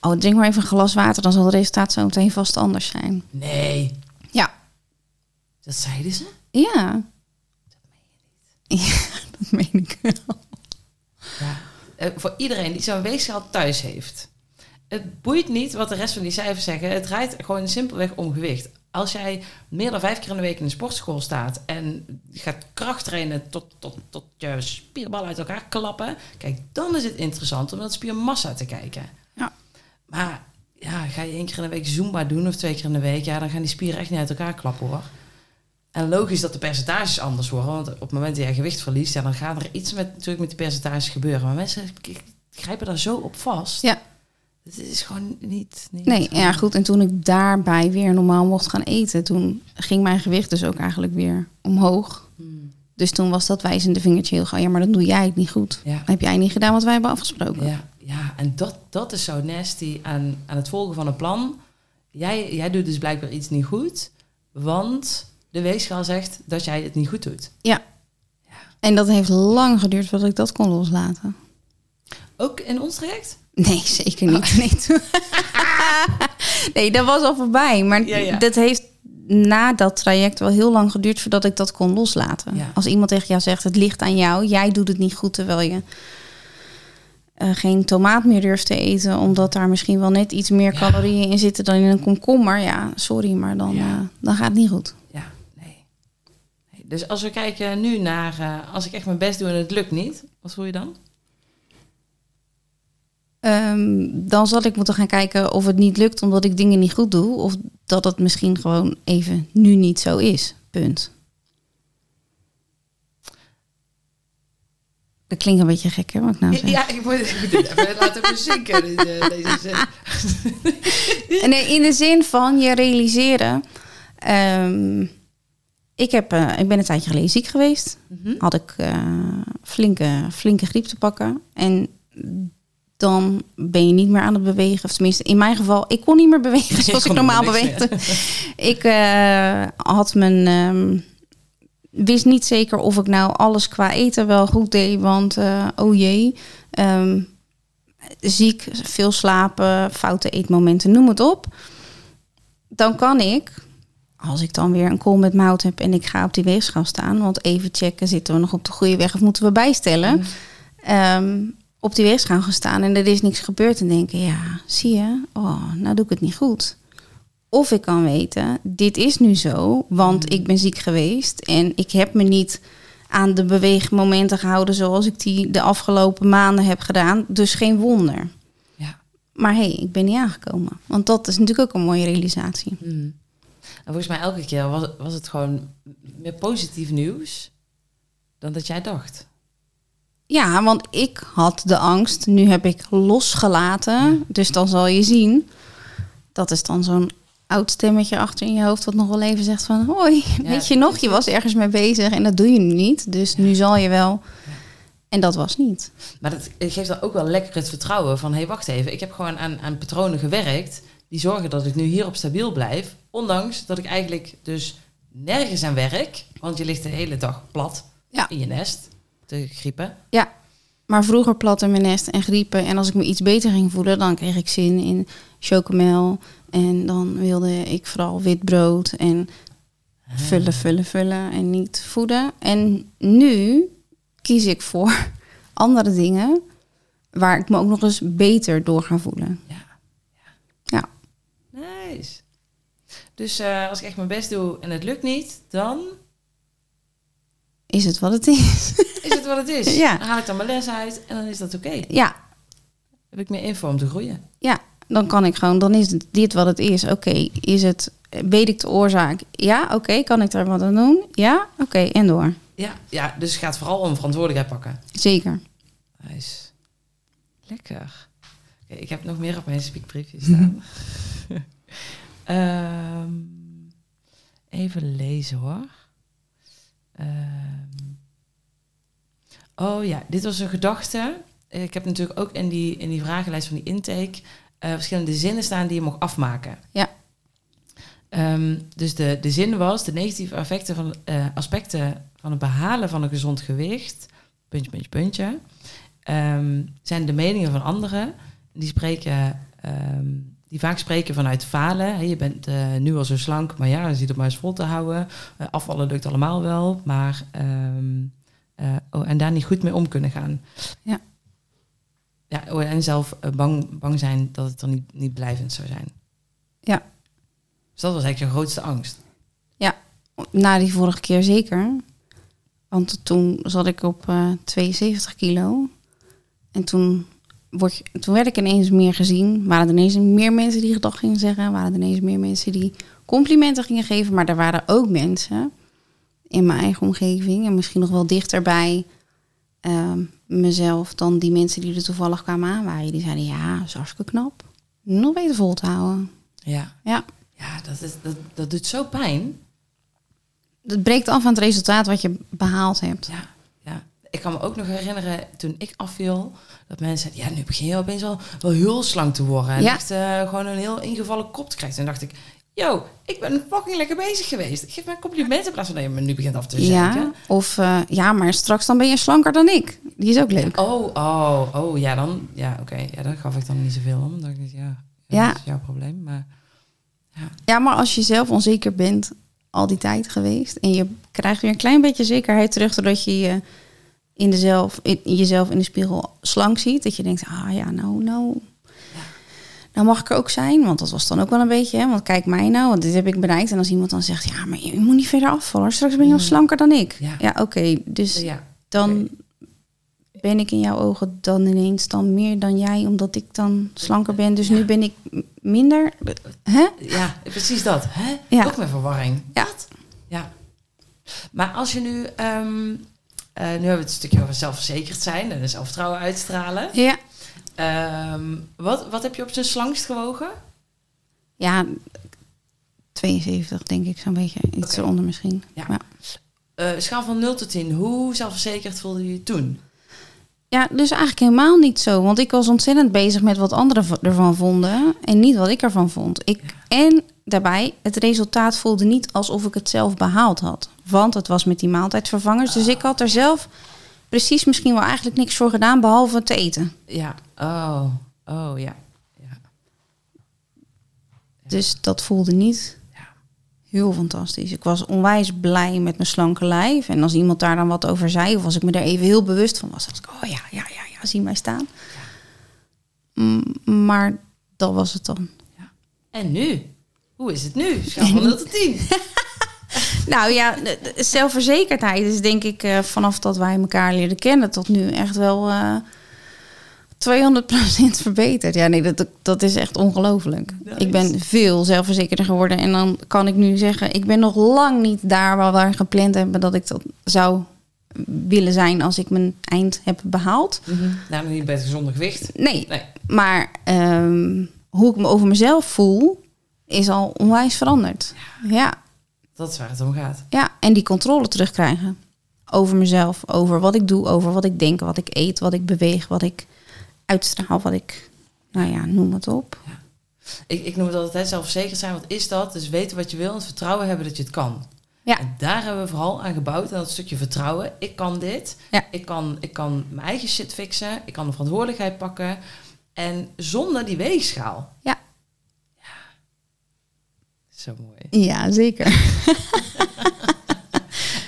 Oh, drink maar even een glas water, dan zal het resultaat zo meteen vast anders zijn.
Nee,
Ja,
dat zeiden ze.
ja. Ja, (laughs) dat meen ik wel.
Ja. Eh, voor iedereen die zo'n weegschaal thuis heeft. Het boeit niet wat de rest van die cijfers zeggen. Het draait gewoon simpelweg om gewicht. Als jij meer dan vijf keer in de week in de sportschool staat en je gaat krachttrainen tot, tot, tot je spierballen uit elkaar klappen, kijk, dan is het interessant om naar spiermassa te kijken. Maar ja, ga je één keer in de week Zumba doen of twee keer in de week, ja, dan gaan die spieren echt niet uit elkaar klappen hoor. En logisch dat de percentages anders worden, want op het moment dat jij gewicht verliest, ja, dan gaat er iets met, natuurlijk met die percentages gebeuren. Maar mensen grijpen daar zo op vast.
Ja.
Het is gewoon niet... niet
Nee, ja goed. En toen ik daarbij weer normaal mocht gaan eten, toen ging mijn gewicht dus ook eigenlijk weer omhoog.
Hmm.
Dus toen was dat wijzende vingertje heel gauw. Ja, maar dan doe jij het niet goed.
Ja.
Heb jij niet gedaan wat wij hebben afgesproken.
Ja, ja, en dat, dat is zo nasty aan, aan het volgen van een plan. Jij, jij doet dus blijkbaar iets niet goed, want de weegschaal zegt dat jij het niet goed doet.
En dat heeft lang geduurd voordat ik dat kon loslaten.
Ook in ons traject?
Nee, zeker niet. Nee, toen- (laughs) (laughs) nee, dat was al voorbij. Maar
Ja, ja.
dat heeft na dat traject wel heel lang geduurd voordat ik dat kon loslaten.
Ja.
Als iemand tegen jou zegt, het ligt aan jou, jij doet het niet goed terwijl je eh, geen tomaat meer durft te eten, omdat daar misschien wel net iets meer
Ja.
calorieën in zitten dan in een komkommer. Ja, sorry, maar dan,
Ja.
eh, dan gaat het niet goed.
Ja, nee. nee. Dus als we kijken nu naar, eh, als ik echt mijn best doe en het lukt niet, wat voel je dan?
Ehm, dan zal ik moeten gaan kijken of het niet lukt omdat ik dingen niet goed doe. Of dat het misschien gewoon even nu niet zo is. Punt. Dat klinkt een beetje gek, hè, wat ik nou zeg.
Ja, ik moet, ik moet dit even (laughs) laten bezinken, dit, eh, deze zin. (laughs)
Nee, in de zin van je realiseren. ehm, ik, heb, eh, ik ben een tijdje geleden ziek geweest.
Mhm.
Had ik eh, flinke, flinke griep te pakken. En dan ben je niet meer aan het bewegen. Of tenminste, in mijn geval, ik kon niet meer bewegen (laughs) zoals ik normaal beweegde. (laughs) ik eh, had mijn... ehm, wist niet zeker of ik nou alles qua eten wel goed deed. Want, eh, oh jee... ehm, ziek, veel slapen, foute eetmomenten, noem het op. Dan kan ik, als ik dan weer een kool met mout heb en ik ga op die weegschaal staan, want even checken, zitten we nog op de goede weg of moeten we bijstellen? Ehm, op die weegschaal gaan staan en er is niks gebeurd en denken, ja, zie je, oh, nou doe ik het niet goed. Of ik kan weten, dit is nu zo, want ik ben ziek geweest en ik heb me niet aan de beweegmomenten gehouden zoals ik die de afgelopen maanden heb gedaan. Dus geen wonder.
Ja.
Maar hé, hey, ik ben niet aangekomen. Want dat is natuurlijk ook een mooie realisatie.
En volgens mij elke keer was, was het gewoon meer positief nieuws dan dat jij dacht.
Ja, want ik had de angst. Nu heb ik losgelaten. Dus dan zal je zien. Dat is dan zo'n oud stemmetje achter in je hoofd... wat nog wel even zegt van... hoi,
Ja,
weet je nog, je was ergens mee bezig... en dat doe je nu niet. Dus nu zal je wel... En dat was niet.
Maar dat geeft dan ook wel lekker het vertrouwen van... hé, hey, wacht even, ik heb gewoon aan, aan patronen gewerkt... die zorgen dat ik nu hierop stabiel blijf... ondanks dat ik eigenlijk dus nergens aan werk... want je ligt de hele dag plat
Ja.
in je nest te griepen.
Ja. Maar vroeger platte mijn nest en griepen. En als ik me iets beter ging voelen, dan kreeg ik zin in chocomel. En dan wilde ik vooral wit brood en vullen, vullen, vullen en niet voeden. En nu kies ik voor (laughs) andere dingen waar ik me ook nog eens beter door ga voelen.
Ja.
Ja.
Nice. Dus eh, als ik echt mijn best doe en het lukt niet, dan
Is het wat het is?
is het wat het is.
Ja.
Dan haal ik dan mijn les uit en dan is dat oké.
ja,
Heb ik meer info om te groeien.
ja, dan kan ik gewoon, dan is dit wat het is. Oké, is het, weet ik de oorzaak? Ja, oké, kan ik er wat aan doen? Ja, oké, en door.
Ja, ja, dus het gaat vooral om verantwoordelijkheid pakken.
Zeker.
Nice. Lekker. Ik heb nog meer op mijn speakbriefje staan. (laughs) Ehm, even lezen hoor. Oh ja, dit was een gedachte. Ik heb natuurlijk ook in die, in die vragenlijst van die intake eh, verschillende zinnen staan die je mag afmaken.
Ja.
Ehm, dus de, de zin was de negatieve effecten van, eh, aspecten van het behalen van een gezond gewicht, puntje, puntje, puntje, ehm, zijn de meningen van anderen. Die spreken, ehm, die vaak spreken vanuit falen. Hè, je bent eh, nu al zo slank, maar ja, je ziet het maar eens vol te houden. Afvallen lukt allemaal wel, maar eh, oh, en daar niet goed mee om kunnen gaan.
Ja.
Ja, oh, en zelf eh, bang, bang zijn dat het er niet, niet blijvend zou zijn.
Ja.
Dus dat was eigenlijk je grootste angst.
Na die vorige keer zeker. Want toen zat ik op eh 72 kilo. En toen, word toen werd ik ineens meer gezien. Waren er ineens meer mensen die gedag gingen zeggen. Waren er ineens meer mensen die complimenten gingen geven. Maar er waren ook mensen in mijn eigen omgeving. En misschien nog wel dichterbij ehm, mezelf dan die mensen die er toevallig kwamen aanwaaien. Die zeiden, ja, dat is hartstikke knap. Nog beter vol te houden.
Ja,
Ja.
ja dat, is, dat, dat doet zo pijn.
Het breekt af aan het resultaat wat je behaald hebt.
Ja, ja. Ik kan me ook nog herinneren toen ik afviel, dat mensen zeiden, ja, nu begin je opeens wel, wel heel slank te worden. En
Ja.
echt eh, gewoon een heel ingevallen kop te krijgen. En dacht ik, yo, ik ben fucking lekker bezig geweest. Ik geef mij complimenten in plaats van dat je me nu begint af te
Ja,
zeiken.
of eh, ja, maar straks dan ben je slanker dan ik. Die is ook leuk.
Oh, oh, oh, ja, dan, ja, oké. Ja, daar gaf ik dan niet zoveel om. Dan dacht ik, ja, ja,
Ja.
dat is jouw probleem. Maar
Ja, maar als je zelf onzeker bent al die tijd geweest en je krijgt weer een klein beetje zekerheid terug doordat je je in dezelf, in, jezelf in de spiegel slank ziet, dat je denkt, ah ja, nou, nou, nou mag ik er ook zijn, want dat was dan ook wel een beetje, hè, want kijk mij nou, want dit heb ik bereikt. En als iemand dan zegt, ja, maar je moet niet verder afvallen, straks ben je al slanker dan ik.
Ja.
Ja, oké, dus
ja,
dan ben ik in jouw ogen dan ineens dan meer dan jij, omdat ik dan slanker ben. Dus nu ben ik minder. Hè?
Ja, precies dat. Hè?
Ja.
Ook met verwarring.
Ja.
Wat? Ja. Maar als je nu... ehm, eh, nu hebben we het een stukje over zelfverzekerd zijn en zelfvertrouwen uitstralen.
Ja.
Ehm, wat, wat heb je op zijn slangst gewogen?
Ja, 72 denk ik zo'n beetje. Iets eronder misschien.
Ja.
Ja.
Eh, schaal van 0 tot 10. Hoe zelfverzekerd voelde je je toen?
ja, dus eigenlijk helemaal niet zo. Want ik was ontzettend bezig met wat anderen ervan vonden. En niet wat ik ervan vond. Ik, En daarbij, het resultaat voelde niet alsof ik het zelf behaald had. Want het was met die maaltijdvervangers. Dus ik had er zelf precies misschien wel eigenlijk niks voor gedaan. Behalve te eten.
Ja. Oh. Oh, ja. ja.
Dus dat voelde niet
Ja.
heel fantastisch. Ik was onwijs blij met mijn slanke lijf. En als iemand daar dan wat over zei, of als ik me daar even heel bewust van was, dacht ik, oh ja, ja, ja, ja, zie mij staan. Mm, maar dat was het dan.
En nu? Hoe is het nu? (laughs) Schaal van 0 tot 10. (laughs) (laughs)
Nou ja, zelfverzekerdheid is denk ik eh, vanaf dat wij elkaar leren kennen tot nu echt wel eh 200% verbeterd. Ja, nee, dat, dat is echt ongelooflijk. Ik ben veel zelfverzekerder geworden. En dan kan ik nu zeggen, ik ben nog lang niet daar waar we gepland hebben dat ik dat zou willen zijn als ik mijn eind heb behaald.
Mhm. Nou, nog niet bij het gezonde gewicht.
Nee,
Nee.
maar ehm, hoe ik me over mezelf voel, is al onwijs veranderd. Ja,
Dat is waar het om gaat.
ja, en die controle terugkrijgen over mezelf, over wat ik doe, over wat ik denk, wat ik eet, wat ik beweeg, wat ik uitstraal, wat ik, nou ja, noem het op.
Ik, ik noem het altijd hè, zelfverzekerd zijn. Wat is dat? Dus weten wat je wil en het vertrouwen hebben dat je het kan.
Ja.
En daar hebben we vooral aan gebouwd. En dat stukje vertrouwen. Ik kan dit.
Ja.
Ik, kan, ik kan mijn eigen shit fixen. Ik kan de verantwoordelijkheid pakken. En zonder die weegschaal.
Ja.
Ja. Zo mooi.
Ja, zeker. (laughs)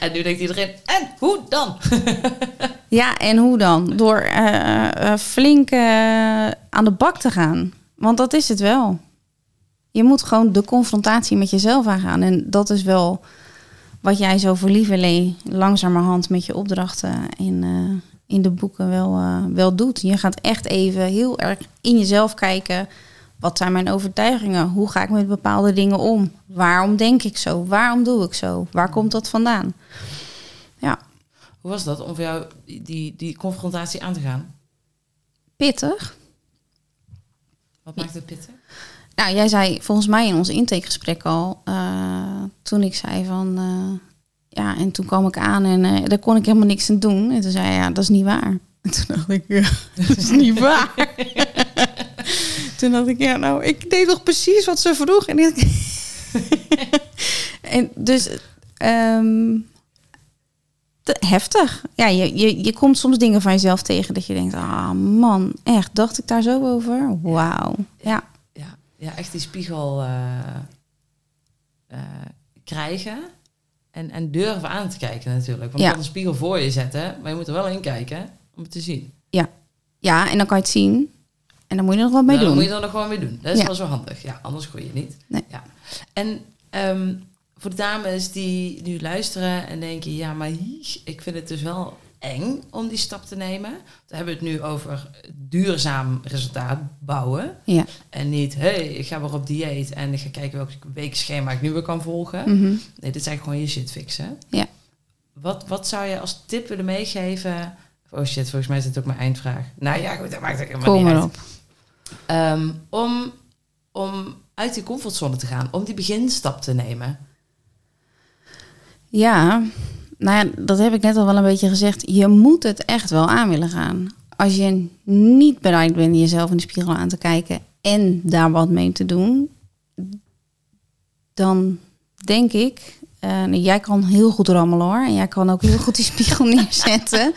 En nu denkt iedereen, en hoe dan? (laughs)
Ja, en hoe dan? Door eh, flink eh, aan de bak te gaan. Want dat is het wel. Je moet gewoon de confrontatie met jezelf aangaan. En dat is wel wat jij zo voor lieverlee langzamerhand met je opdrachten in, in de boeken wel, wel doet. Je gaat echt even heel erg in jezelf kijken. Wat zijn mijn overtuigingen? Hoe ga ik met bepaalde dingen om? Waarom denk ik zo? Waarom doe ik zo? Waar komt dat vandaan? Ja,
Hoe was dat om voor jou die, die, confrontatie aan te gaan?
pittig.
Wat maakt het pittig?
Nou, jij zei volgens mij in ons intakegesprek al, eh, toen ik zei van, eh, ja, en toen kwam ik aan en eh, daar kon ik helemaal niks aan doen. En toen zei hij, ja, dat is niet waar. En (laughs) toen dacht ik, ja, dat is niet (laughs) waar. (laughs) toen dacht ik, ja, nou, ik deed toch precies wat ze vroeg. En, ik- (laughs) en dus, ehm, heftig. Ja, je, je, je komt soms dingen van jezelf tegen dat je denkt, ah man, echt, dacht ik daar zo over? Wauw, ja.
Ja, ja echt die spiegel eh, eh, krijgen. En, en durven aan te kijken natuurlijk. Want je
Ja.
kan een spiegel voor je zetten, maar je moet er wel in kijken om het te zien.
Ja, en dan kan je het zien. En dan moet je er nog wat mee
Nou, Dan
doen.
moet je er nog gewoon mee doen. Dat is
Ja.
wel zo handig. Ja, anders gooi je niet.
Nee.
Ja. En ehm, voor de dames die nu luisteren en denken... ja, maar ik vind het dus wel eng om die stap te nemen. Dan hebben we het nu over duurzaam resultaat bouwen.
Ja.
En niet, hé, hey, ik ga weer op dieet... en ik ga kijken welk weekschema ik nu weer kan volgen.
Mhm.
Nee, dit is eigenlijk gewoon je shit fixen.
Ja.
Wat, wat zou je als tip willen meegeven... Oh shit, volgens mij is dit ook mijn eindvraag. Nou ja, goed, dat maakt ook helemaal
Kom
niet uit.
op.
Ehm, om, om uit die comfortzone te gaan, om die beginstap te nemen.
Ja, nou ja, dat heb ik net al wel een beetje gezegd. Je moet het echt wel aan willen gaan. Als je niet bereid bent jezelf in de spiegel aan te kijken en daar wat mee te doen, dan denk ik, eh, jij kan heel goed rammelen hoor, en jij kan ook heel goed die spiegel (laughs) neerzetten.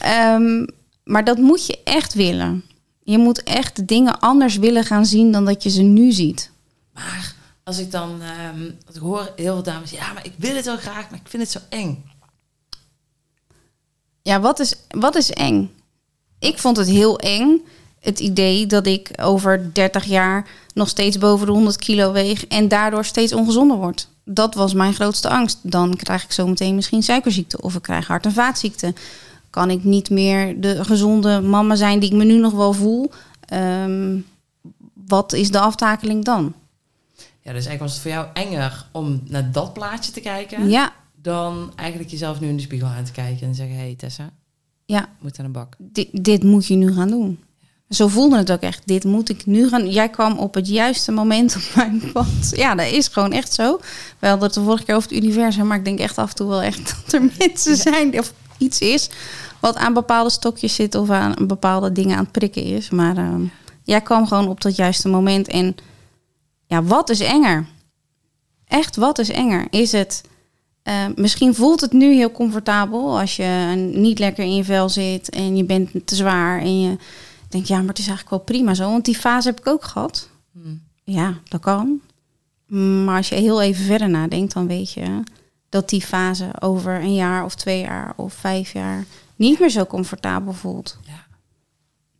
Ehm, maar dat moet je echt willen. Je moet echt dingen anders willen gaan zien dan dat je ze nu ziet.
Maar als ik dan, ehm, ik hoor heel veel dames, ja, maar ik wil het wel graag, maar ik vind het zo eng.
Ja, wat is, wat is eng? Ik vond het heel eng. Het idee dat ik over 30 jaar nog steeds boven de 100 kilo weeg en daardoor steeds ongezonder word. Dat was mijn grootste angst. Dan krijg ik zometeen misschien suikerziekte of ik krijg hart- en vaatziekte. Kan ik niet meer de gezonde mama zijn die ik me nu nog wel voel? Ehm, wat is de aftakeling dan?
Ja, dus eigenlijk was het voor jou enger om naar dat plaatje te kijken,
Ja,
dan eigenlijk jezelf nu in de spiegel aan te kijken en zeggen, hé hey, Tessa,
ja
moet aan de bak.
dit, dit moet je nu gaan doen. Zo voelde het ook echt. Dit moet ik nu gaan. Jij kwam op het juiste moment op mijn pad. Ja, dat is gewoon echt zo. We hadden het de vorige keer over het universum, maar ik denk echt af en toe wel echt (laughs) dat er mensen zijn of iets is wat aan bepaalde stokjes zit of aan bepaalde dingen aan het prikken is. Maar ehm, jij kwam gewoon op dat juiste moment. En ja, wat is enger? Echt, wat is enger? Is het eh, misschien voelt het nu heel comfortabel als je niet lekker in je vel zit en je bent te zwaar en je denkt, ja, maar het is eigenlijk wel prima zo. Want die fase heb ik ook gehad.
Hmm.
Ja, dat kan. Maar als je heel even verder nadenkt, dan weet je dat die fase over een jaar of twee jaar of vijf jaar niet meer zo comfortabel voelt.
Ja.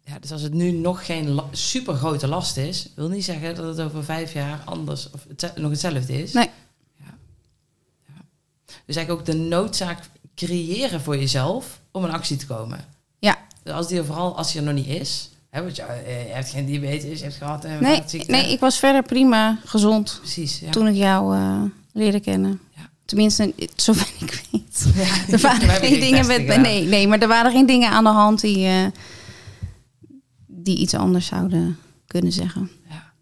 ja, dus als het nu nog geen la- super grote last is, wil niet zeggen dat het over vijf jaar anders of het, nog hetzelfde is.
Nee.
Ja. Ja. Dus eigenlijk ook de noodzaak creëren voor jezelf om in actie te komen.
Ja.
Dus als die er vooral als die er nog niet is, hè, want je, eh, je hebt geen diabetes, je hebt gehad en
Nee, nee, ik was verder prima gezond
precies. Ja.
toen ik jou eh, leerde kennen. Tenminste, (laughs) zover ik weet.
Ja,
Er (laughs) waren geen dingen met.
gedaan.
Nee, nee, maar er waren geen dingen aan de hand die, eh, die iets anders zouden kunnen zeggen.
Ja.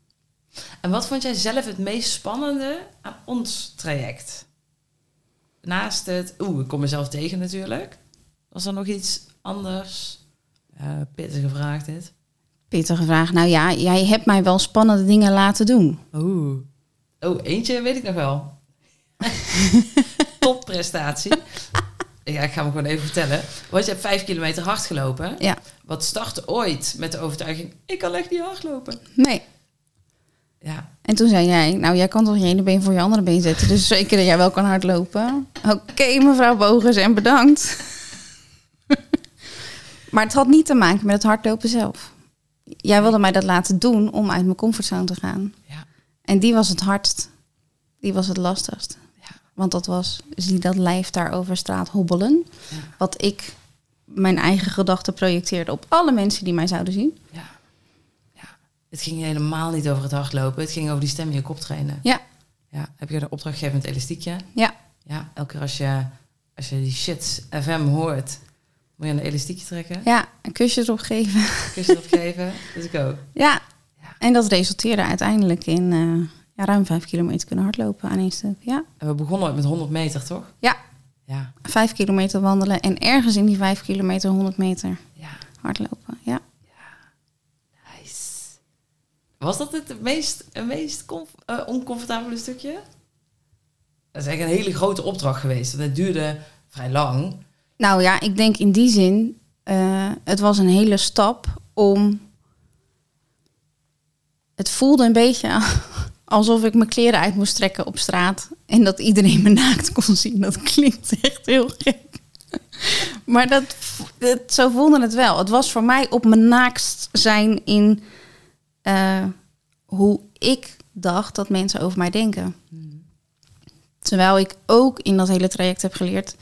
En wat vond jij zelf het meest spannende aan ons traject? Naast het, oeh, ik kom mezelf tegen natuurlijk. Was er nog iets anders? Uh, pittig gevraagd dit.
Pittige vraag. Nou ja, jij hebt mij wel spannende dingen laten doen.
Oeh. Oh, eentje weet ik nog wel. (laughs) topprestatie. Ja, ik ga hem gewoon even vertellen. Want je hebt vijf kilometer hard gelopen.
Ja.
Wat startte ooit met de overtuiging... ik kan echt niet hardlopen.
Nee.
Ja,
En toen zei jij, nou jij kan toch je ene been voor je andere been zetten. Dus zeker dat jij wel kan hardlopen. Oké mevrouw Bogus en bedankt. (laughs) maar het had niet te maken met het hardlopen zelf. Jij wilde mij dat laten doen om uit mijn comfortzone te gaan.
ja,
En die was het hardst. Die was het lastigst. Want dat was, zie dat lijf daar over straat hobbelen.
Ja.
Wat ik mijn eigen gedachten projecteerde op alle mensen die mij zouden zien.
ja. ja. Het ging helemaal niet over het hardlopen. Het ging over die stem in je kop trainen.
Ja,
Ja, heb je de opdracht gegeven met elastiekje?
ja,
Ja, elke keer als je, als je die shit FM hoort... moet je een elastiekje trekken.
ja. Een kusje erop geven.
Kun je dat geven? Dus ik ook.
Ja.
Ja.
En dat resulteerde uiteindelijk in eh, ja, ruim vijf kilometer kunnen hardlopen aan één stuk. Ja.
En we begonnen met 100 meter, toch?
ja,
Ja,
vijf kilometer wandelen en ergens in die vijf kilometer 100 meter
ja.
hardlopen. Ja.
Nice. Was dat het meest, het meest eh, oncomfortabele stukje? Dat is echt een hele grote opdracht geweest. want Het duurde vrij lang.
Nou ja, ik denk in die zin, eh, het was een hele stap om. Het voelde een beetje alsof ik mijn kleren uit moest trekken op straat en dat iedereen me (laughs) naakt kon zien. Dat klinkt echt heel gek. (laughs) Maar dat, het, zo voelde het wel. Het was voor mij op mijn naakst zijn in eh, hoe ik dacht dat mensen over mij denken. Terwijl ik ook in dat hele traject heb geleerd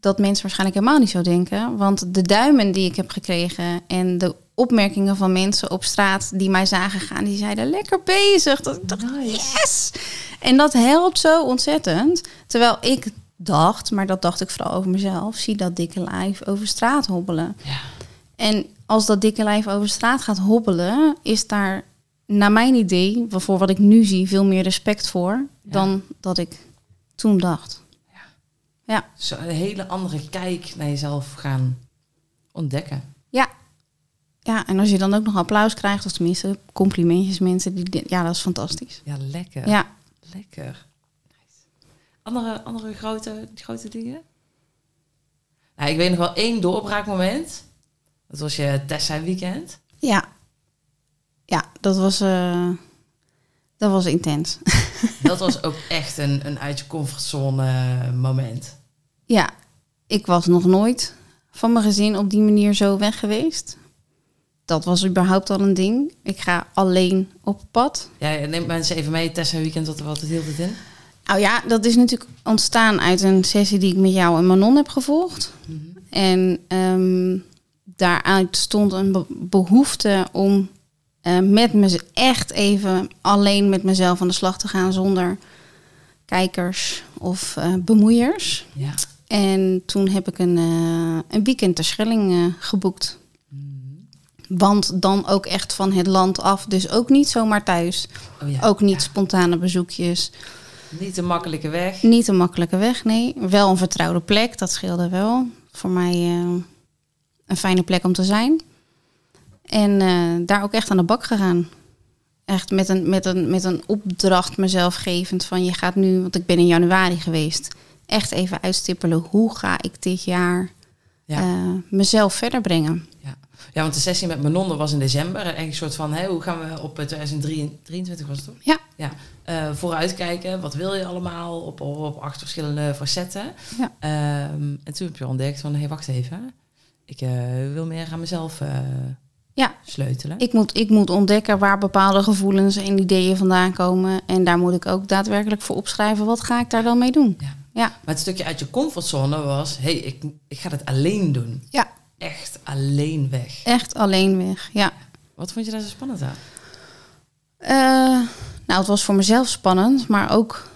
dat mensen waarschijnlijk helemaal niet zo denken. Want de duimen die ik heb gekregen en de opmerkingen van mensen op straat die mij zagen gaan, die zeiden lekker bezig. Dat ik dacht, yes! En dat helpt zo ontzettend. Terwijl ik dacht, maar dat dacht ik vooral over mezelf, zie dat dikke lijf over straat hobbelen.
Ja.
En als dat dikke lijf over straat gaat hobbelen, is daar, naar mijn idee, voor wat ik nu zie, veel meer respect voor dan dat ik toen dacht. Ja,
Zo een hele andere kijk naar jezelf gaan ontdekken.
ja. Ja, en als je dan ook nog applaus krijgt, of tenminste complimentjes, mensen die, ja, dat is fantastisch.
Ja, lekker.
Ja,
Lekker. Nice. Andere, andere grote, grote dingen? Nou, ik weet nog wel één doorbraakmoment. Dat was je Tessa weekend.
ja, ja, dat was, eh, dat was intens. (laughs)
Dat was ook echt een, een uit je comfortzone moment.
ja, ik was nog nooit van mijn gezin op die manier zo weg geweest. Dat was überhaupt al een ding. Ik ga alleen op pad.
Ja, neem mensen even mee. Tessa weekend, wat, wat hield het in?
Nou ja, dat is natuurlijk ontstaan uit een sessie die ik met jou en Manon heb gevolgd. En ehm, daaruit stond een be- behoefte om eh, met me echt even alleen met mezelf aan de slag te gaan zonder kijkers of eh, bemoeiers.
Ja.
En toen heb ik een, eh, een weekend ter Schelling geboekt. Want dan ook echt van het land af. Dus ook niet zomaar thuis.
Oh ja.
Ook niet spontane bezoekjes.
Niet een makkelijke weg.
Niet een makkelijke weg, nee. Wel een vertrouwde plek, dat scheelde wel. Voor mij eh, een fijne plek om te zijn. En eh, daar ook echt aan de bak gegaan. Echt met een, met, een, met een opdracht mezelf gevend van je gaat nu, want ik ben in januari geweest, echt even uitstippelen hoe ga ik dit jaar
Ja.
eh, mezelf verder brengen.
Ja. want de sessie met Manon was in december. Eigenlijk een soort van, hè, hoe gaan we op eh, 2023 was het toch?
Ja.
ja. eh, vooruitkijken. Wat wil je allemaal op, op, acht verschillende facetten?
Ja.
Ehm, en toen heb je ontdekt van, hé, hey, wacht even. Ik eh, wil meer aan mezelf eh,
Ja.
sleutelen.
Ik moet, ik moet ontdekken waar bepaalde gevoelens en ideeën vandaan komen. En daar moet ik ook daadwerkelijk voor opschrijven. Wat ga ik daar dan mee doen?
Ja.
Ja.
Maar het stukje uit je comfortzone was, hé, hey, ik, ik ga het alleen doen.
Ja.
Echt alleen weg.
Echt alleen weg, ja.
Wat vond je daar zo spannend aan?
Eh, nou, het was voor mezelf spannend, maar ook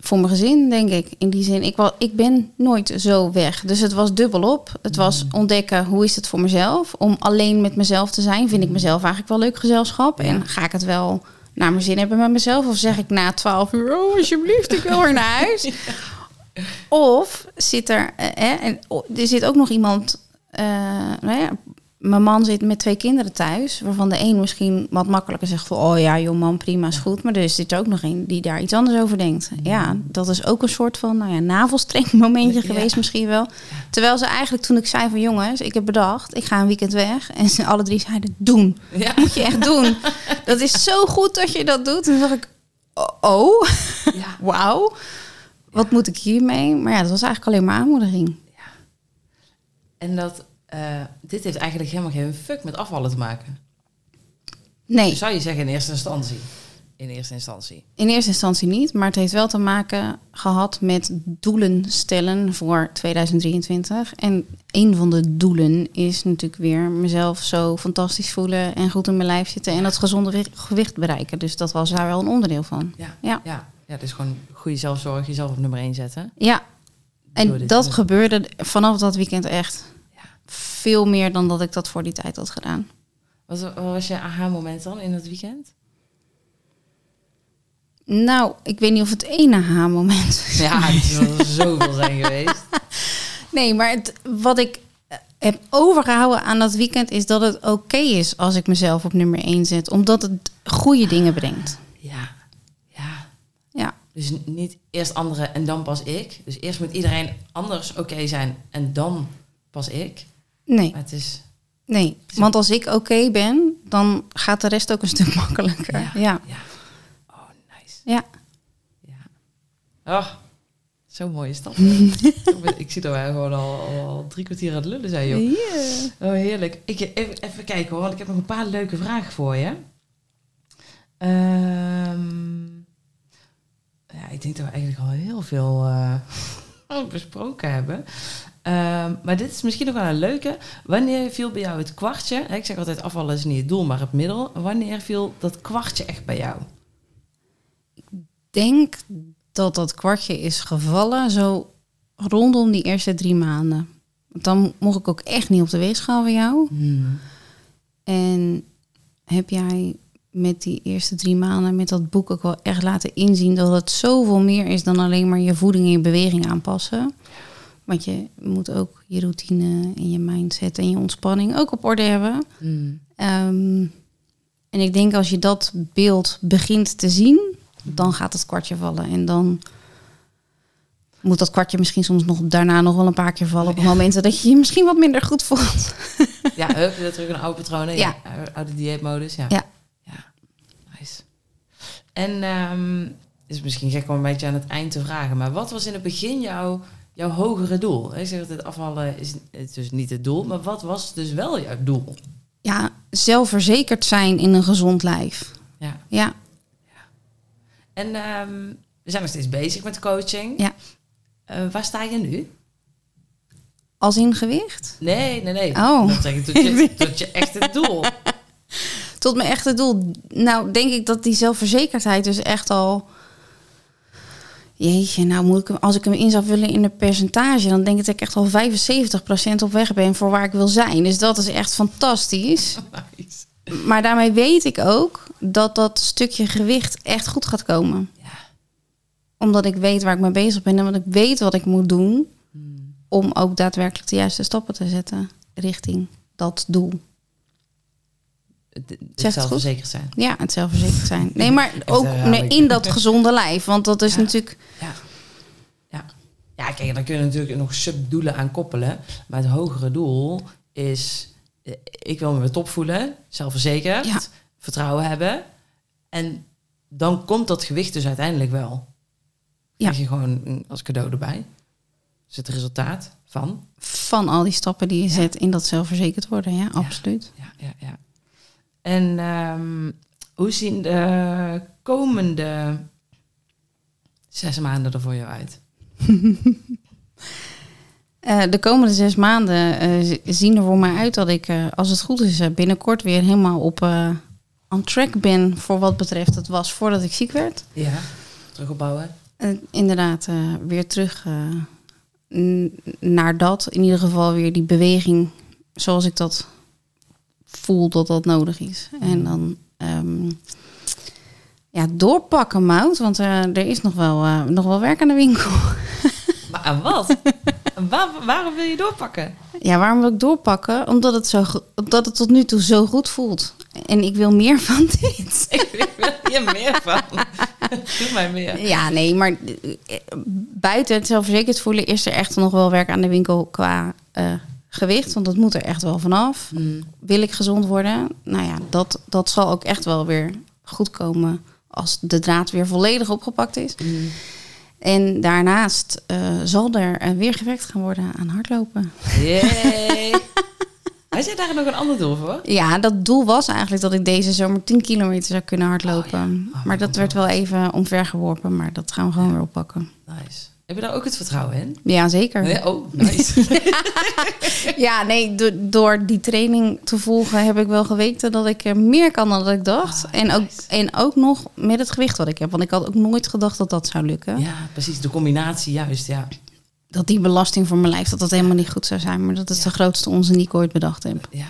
voor mijn gezin, denk ik. In die zin, ik, wa- ik ben nooit zo weg. Dus het was dubbelop. Het was ontdekken, hoe is het voor mezelf? Om alleen met mezelf te zijn. Vind ik mezelf eigenlijk wel leuk gezelschap?
Ja.
En ga ik het wel naar mijn zin hebben met mezelf? Of zeg ik na twaalf uur, oh, alsjeblieft, ik wil weer naar (laughs) huis? Of zit er, eh, hè, en, oh, er zit ook nog iemand, eh, nou ja, mijn man zit met twee kinderen thuis, waarvan de een misschien wat makkelijker zegt van, oh ja, joh man, prima, is goed. Maar er zit er ook nog een die daar iets anders over denkt. Ja, dat is ook een soort van, nou ja, navelstreng (laughs) momentje
Ja.
geweest misschien wel. Terwijl ze eigenlijk toen ik zei van, jongens, ik heb bedacht, ik ga een weekend weg. En ze alle drie zeiden, doen.
Ja.
Moet je echt doen. (laughs) Dat is zo goed dat je dat doet. En toen dacht ik, oh, oh,
ja. (laughs)
wauw. Wat moet ik hiermee? Maar ja, dat was eigenlijk alleen maar aanmoediging.
En dat, eh, dit heeft eigenlijk helemaal geen fuck met afvallen te maken.
Nee.
Zou je zeggen in eerste instantie. In eerste instantie.
In eerste instantie niet, maar het heeft wel te maken gehad met doelen stellen voor 2023. En een van de doelen is natuurlijk weer mezelf zo fantastisch voelen en goed in mijn lijf zitten en dat gezonde wi- gewicht bereiken. Dus dat was daar wel een onderdeel van.
Ja.
Ja.
Ja. Ja, dus gewoon goede zelfzorg, jezelf op nummer 1 zetten.
Ja, en dat gebeurde vanaf dat weekend echt. Veel meer dan dat ik dat voor die tijd had gedaan.
Wat, wat was je aha-moment dan in dat weekend?
Nou, ik weet niet of het één aha-moment is.
Ja, het zal (laughs) zoveel zijn geweest.
Nee, maar het, wat ik eh, heb overgehouden aan dat weekend is dat het oké is als ik mezelf op nummer 1 zet, omdat het goede dingen brengt.
Ja. Ja.
Ja,
Dus niet eerst anderen en dan pas ik. Dus eerst moet iedereen anders oké zijn en dan pas ik.
Nee,
Maar het is...
nee. Want als ik oké ben, dan gaat de rest ook een stuk (laughs) makkelijker. Ja, ja.
Ja. Oh, nice.
ja.
Ja. Oh, zo'n mooie stap. (laughs) ik zie dat wij gewoon al, al drie kwartier aan het lullen zijn, joh. Oh, heerlijk. Ik, even, even kijken hoor, want ik heb nog een paar leuke vragen voor je. Ehm, ja, ik denk dat we eigenlijk al heel veel eh, (laughs) besproken hebben. Ehm, maar dit is misschien nog wel een leuke. Wanneer viel bij jou het kwartje? hè, Ik zeg altijd afvallen is niet het doel, maar het middel. Wanneer viel dat kwartje echt bij jou?
denk dat dat kwartje is gevallen zo rondom die eerste drie maanden. Want Dan mocht ik ook echt niet op de weegschaal van jou. En heb jij met die eerste drie maanden, met dat boek ook wel echt laten inzien dat het zoveel meer is dan alleen maar je voeding en je beweging aanpassen. Want je moet ook je routine en je mindset en je ontspanning ook op orde hebben.
Hmm.
Ehm, en ik denk als je dat beeld begint te zien, dan gaat het kwartje vallen. En dan moet dat kwartje misschien soms nog daarna nog wel een paar keer vallen. Op momenten dat je je misschien wat minder goed voelt. (laughs)
Ja, hup, weer terug in oude patronen. Ja.
Ja.
Oude dieetmodus, ja.
Ja.
Ja, nice. En het is misschien gek om een beetje aan het eind te vragen, maar wat was in het begin jouw, jouw hogere doel? Ik zeg altijd, afvallen is het dus niet het doel, maar wat was dus wel jouw doel?
Ja, zelfverzekerd zijn in een gezond lijf.
Ja.
Ja,
En ehm, we zijn nog steeds bezig met coaching.
Ja.
Eh, waar sta je nu?
als in gewicht.
Nee, nee, nee.
Oh.
Dat zeg ik tot je, (laughs) tot je echt het doel.
Tot mijn echte doel. Nou, denk ik dat die zelfverzekerdheid dus echt al. Jeetje, nou moet ik hem, als ik hem in zou vullen in een percentage, dan denk ik dat ik echt al 75% op weg ben voor waar ik wil zijn. Dus dat is echt fantastisch. (laughs)
Nice.
Maar daarmee weet ik ook dat dat stukje gewicht echt goed gaat komen.
Ja.
Omdat ik weet waar ik mee bezig ben en omdat ik weet wat ik moet doen
Hmm.
om ook daadwerkelijk de juiste stappen te zetten richting dat doel.
Het, zelfverzekerd zijn.
Ja, het zelfverzekerd zijn. Nee, maar (laughs) ook
herhaling.
in dat gezonde lijf. Want dat is
Ja.
natuurlijk...
Ja. Ja. ja, kijk, daar kun je natuurlijk nog subdoelen aan koppelen. Maar het hogere doel is... eh, Ik wil me weer top voelen, zelfverzekerd,
Ja.
vertrouwen hebben. En dan komt dat gewicht dus uiteindelijk wel.
Ja.
Krijg je gewoon als cadeau erbij. Dus het resultaat van...
van al die stappen die je
Ja.
zet in dat zelfverzekerd worden. Ja, absoluut.
Ja, ja, ja. En ehm, hoe zien de komende zes maanden er voor jou uit? (laughs)
Eh, de komende zes maanden eh, zien er voor mij uit dat ik, eh, als het goed is, binnenkort weer helemaal op on track ben voor wat betreft het was voordat ik ziek werd.
Ja, terugopbouwen.
Inderdaad, weer terug naar dat. In ieder geval weer die beweging zoals ik dat voel dat dat nodig is. En dan ehm, ja, doorpakken, Mout. Want eh, er is nog wel, eh, nog wel werk aan de winkel. (laughs)
Maar aan wat? Waar, waarom wil je doorpakken?
Ja, waarom wil ik doorpakken? Omdat het, zo, omdat het tot nu toe zo goed voelt. En ik wil meer van (laughs) dit.
Ik wil hier meer van. Doe mij meer.
Ja, nee, maar eh, buiten het zelfverzekerd voelen is er echt nog wel werk aan de winkel qua gewicht. Want dat moet er echt wel vanaf.
Mm.
Wil ik gezond worden? Nou ja, dat, dat zal ook echt wel weer goed komen als de draad weer volledig opgepakt is.
Mm.
En daarnaast eh, zal er eh, weer gewerkt gaan worden aan hardlopen.
Yay. (laughs) Had jij daar nog een ander doel voor?
Ja, dat doel was eigenlijk dat ik deze zomer 10 kilometer zou kunnen hardlopen.
Oh,
maar dat
dat
werd wel even omvergeworpen, maar dat gaan we gewoon weer oppakken.
Nice. Heb je daar ook het vertrouwen in?
Ja, zeker.
Nee? Oh, nice. (laughs)
Ja, nee, do- door die training te volgen heb ik wel geweten dat ik er meer kan dan dat ik dacht.
Ah,
en, ook, en ook nog met het gewicht wat ik heb. Want ik had ook nooit gedacht dat dat zou lukken.
ja, precies. De combinatie, juist. Ja.
Dat die belasting voor mijn lijf, dat dat helemaal niet goed zou zijn. Maar dat is de grootste onzin die ik ooit bedacht heb.
Ja,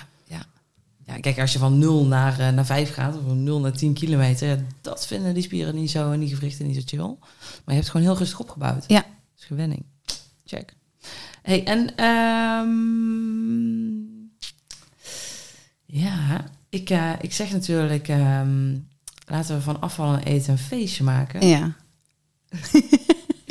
ja. Kijk, als je van 0 naar, eh, naar 5 gaat, of van 0 naar 10 kilometer, ja, dat vinden die spieren niet zo en die gewrichten niet zo chill. Maar je hebt het gewoon heel rustig opgebouwd.
Ja.
Dat is gewenning. Check. Hey, en ehm, ja, ik, eh, ik zeg natuurlijk, ehm, laten we van afvallen en eten een feestje maken.
Ja. (laughs)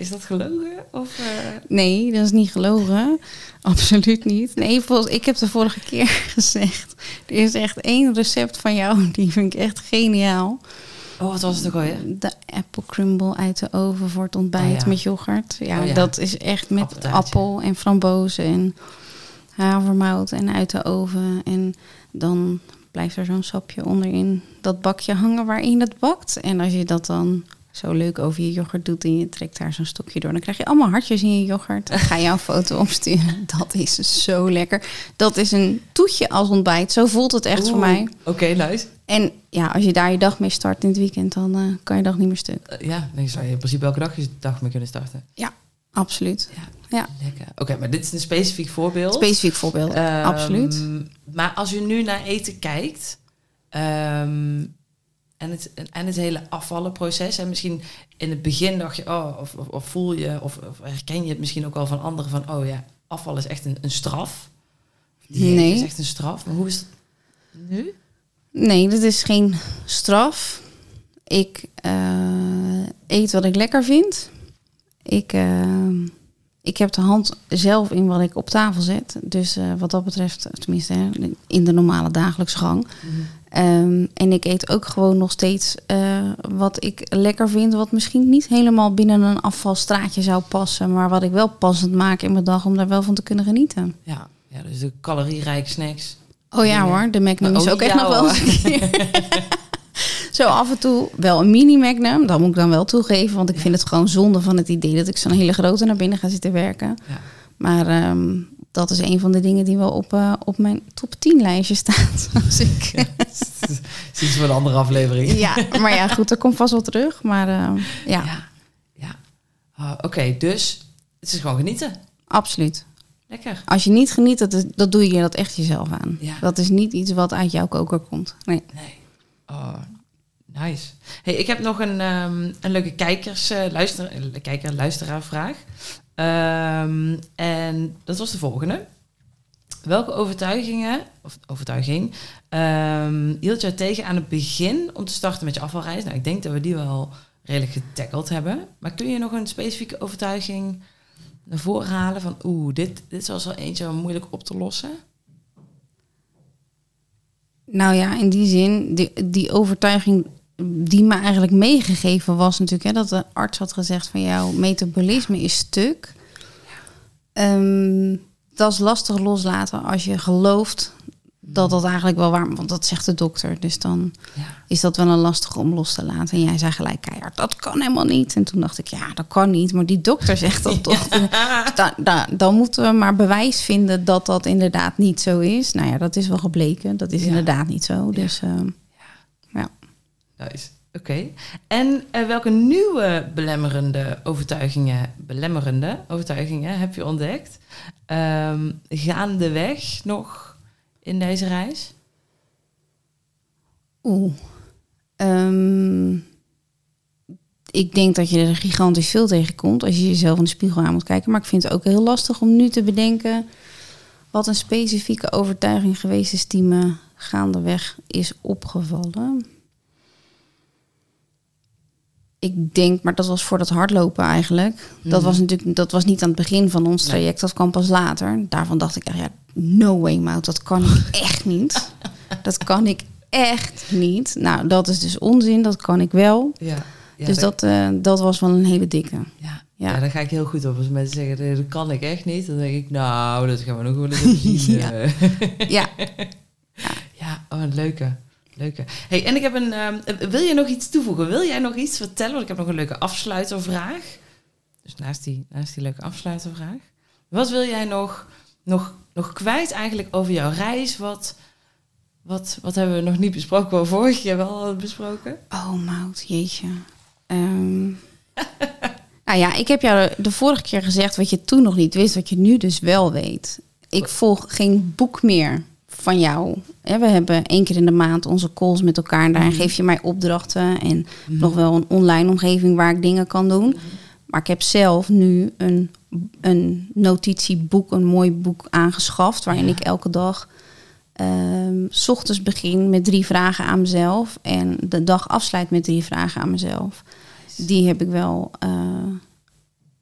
Is dat gelogen? Of, eh,
Nee, dat is niet gelogen. (laughs) Absoluut niet. Nee, volgens, ik heb de vorige keer (laughs) gezegd. Er is echt één recept van jou, (laughs) die vind ik echt geniaal.
Oh, wat was het ook alweer?
De apple crumble uit de oven voor het ontbijt
Oh ja.
met yoghurt. Ja,
Oh ja.
dat is echt met appel en frambozen en havermout en uit de oven. En dan blijft er zo'n sapje onderin dat bakje hangen waarin het bakt. En als je dat dan zo leuk over je yoghurt doet en je trekt daar zo'n stokje door, dan krijg je allemaal hartjes in je yoghurt. Dan ga je een foto opsturen. (laughs) Dat is zo lekker. Dat is een toetje als ontbijt. Zo voelt het echt voor mij.
Oké, nice.
En ja, als je daar je dag mee start in het weekend, dan eh, kan je dag niet meer stuk.
Eh, ja, dan zou je in principe elke dag je dag mee kunnen starten.
Absoluut.
Ja,
Ja.
lekker. Oké, maar dit is een specifiek voorbeeld.
Specifiek voorbeeld.
Ehm,
Absoluut.
Maar als je nu naar eten kijkt ehm, en, het, en het hele afvallenproces, en misschien in het begin dacht je, oh, of, of, of voel je, of, of herken je het misschien ook wel van anderen van, oh ja, afval is echt een, een straf.
Nee.
is echt een straf. Maar hoe is het nu?
Nee, dit is geen straf. Ik eh, eet wat ik lekker vind. Ik, eh, ik heb de hand zelf in wat ik op tafel zet. Dus eh, wat dat betreft, tenminste hè, in de normale dagelijkse gang. Ehm, en ik eet ook gewoon nog steeds eh, wat ik lekker vind. Wat misschien niet helemaal binnen een afvalstraatje zou passen. Maar wat ik wel passend maak in mijn dag om daar wel van te kunnen genieten.
Ja, ja dus de calorierijke snacks.
Oh ja hoor, de Magnum is ook echt nog wel eens een keer. (laughs) Zo af en toe wel een mini Magnum. Dat moet ik dan wel toegeven. Want ik
Ja.
vind het gewoon zonde van het idee dat ik zo'n hele grote naar binnen ga zitten werken.
Ja.
Maar ehm, dat is een van de dingen die wel op, eh, op mijn top 10 lijstje staat. (laughs) Als ik,
je voor een andere aflevering.
ja, maar ja, goed, dat komt vast wel terug. Maar ehm, ja,
Ja. ja. Ah, Oké, dus het is gewoon genieten.
absoluut.
Lekker.
Als je niet geniet, dat, dat doe je dat echt jezelf aan.
Ja.
Dat is niet iets wat uit jouw koker komt. Nee.
Nee. Oh, nice. Hey, ik heb nog een, ehm, een leuke kijkers, eh, luister, eh, kijker, luisteraarvraag. Ehm, en dat was de volgende. Welke overtuigingen, of overtuiging, ehm, hield jou tegen aan het begin om te starten met je afvalreis? Nou, ik denk dat we die wel redelijk getackeld hebben. Maar kun je nog een specifieke overtuiging naar voren halen van, oeh, dit, dit was wel eentje moeilijk op te lossen?
Nou ja, in die zin, die, die overtuiging die me eigenlijk meegegeven was natuurlijk... Hè, dat de arts had gezegd van jouw metabolisme is stuk. Ehm, dat is lastig loslaten als je gelooft dat dat eigenlijk wel waar... Want dat zegt de dokter, dus dan
Ja.
is dat wel een lastige om los te laten. En jij zei gelijk keihard, dat kan helemaal niet. En toen dacht ik, ja, dat kan niet. Maar die dokter zegt dat (laughs) toch. Da- da- dan moeten we maar bewijs vinden dat dat inderdaad niet zo is. Nou ja, dat is wel gebleken. Dat is
Ja.
inderdaad niet zo. Dus ehm.
Oké. En eh, welke nieuwe belemmerende overtuigingen, belemmerende overtuigingen heb je ontdekt? Ehm gaandeweg nog in deze reis?
Oeh. Ehm, ik denk dat je er gigantisch veel tegenkomt als je jezelf in de spiegel aan moet kijken. Maar ik vind het ook heel lastig om nu te bedenken wat een specifieke overtuiging geweest is die me gaandeweg is opgevallen. Ik denk, maar dat was voor dat hardlopen eigenlijk. Dat
Mhm.
was natuurlijk, dat was niet aan het begin van ons
Nee.
traject, dat kwam pas later. Daarvan dacht ik, echt, ja, no way, Mout, dat kan ik (laughs) echt niet. Dat kan ik echt niet. Nou, dat is dus onzin, dat kan ik wel.
Ja. ja
dus dat, eh, dat was wel een hele dikke.
Ja.
Ja.
Ja. daar ga ik heel goed op. Als mensen zeggen, "Nee, dat kan ik echt niet. Dan denk ik, nou, dat gaan we nog wel eens zien. (laughs)
Ja.
eh.
Ja, (laughs)
ja, oh, een leuke. Leuke. Hey, en ik heb een. ehm, wil je nog iets toevoegen? Wil jij nog iets vertellen? Want ik heb nog een leuke afsluitervraag. Dus naast die, naast die leuke afsluitervraag. Wat wil jij nog, nog, nog kwijt eigenlijk over jouw reis? Wat, wat, wat hebben we nog niet besproken? Wat we vorige keer wel besproken?
Oh, Mout, jeetje. Ehm, (laughs) nou ja, ik heb jou de vorige keer gezegd wat je toen nog niet wist, wat je nu dus wel weet. Ik volg geen boek meer van jou. We hebben één keer in de maand onze calls met elkaar en daarin
Mhm.
geef je mij opdrachten en nog wel een online omgeving waar ik dingen kan doen. Maar ik heb zelf nu een, een notitieboek, een mooi boek aangeschaft, waarin
Ja.
ik elke dag ehm, s ochtends begin met drie vragen aan mezelf en de dag afsluit met drie vragen aan mezelf. Die heb ik wel, eh,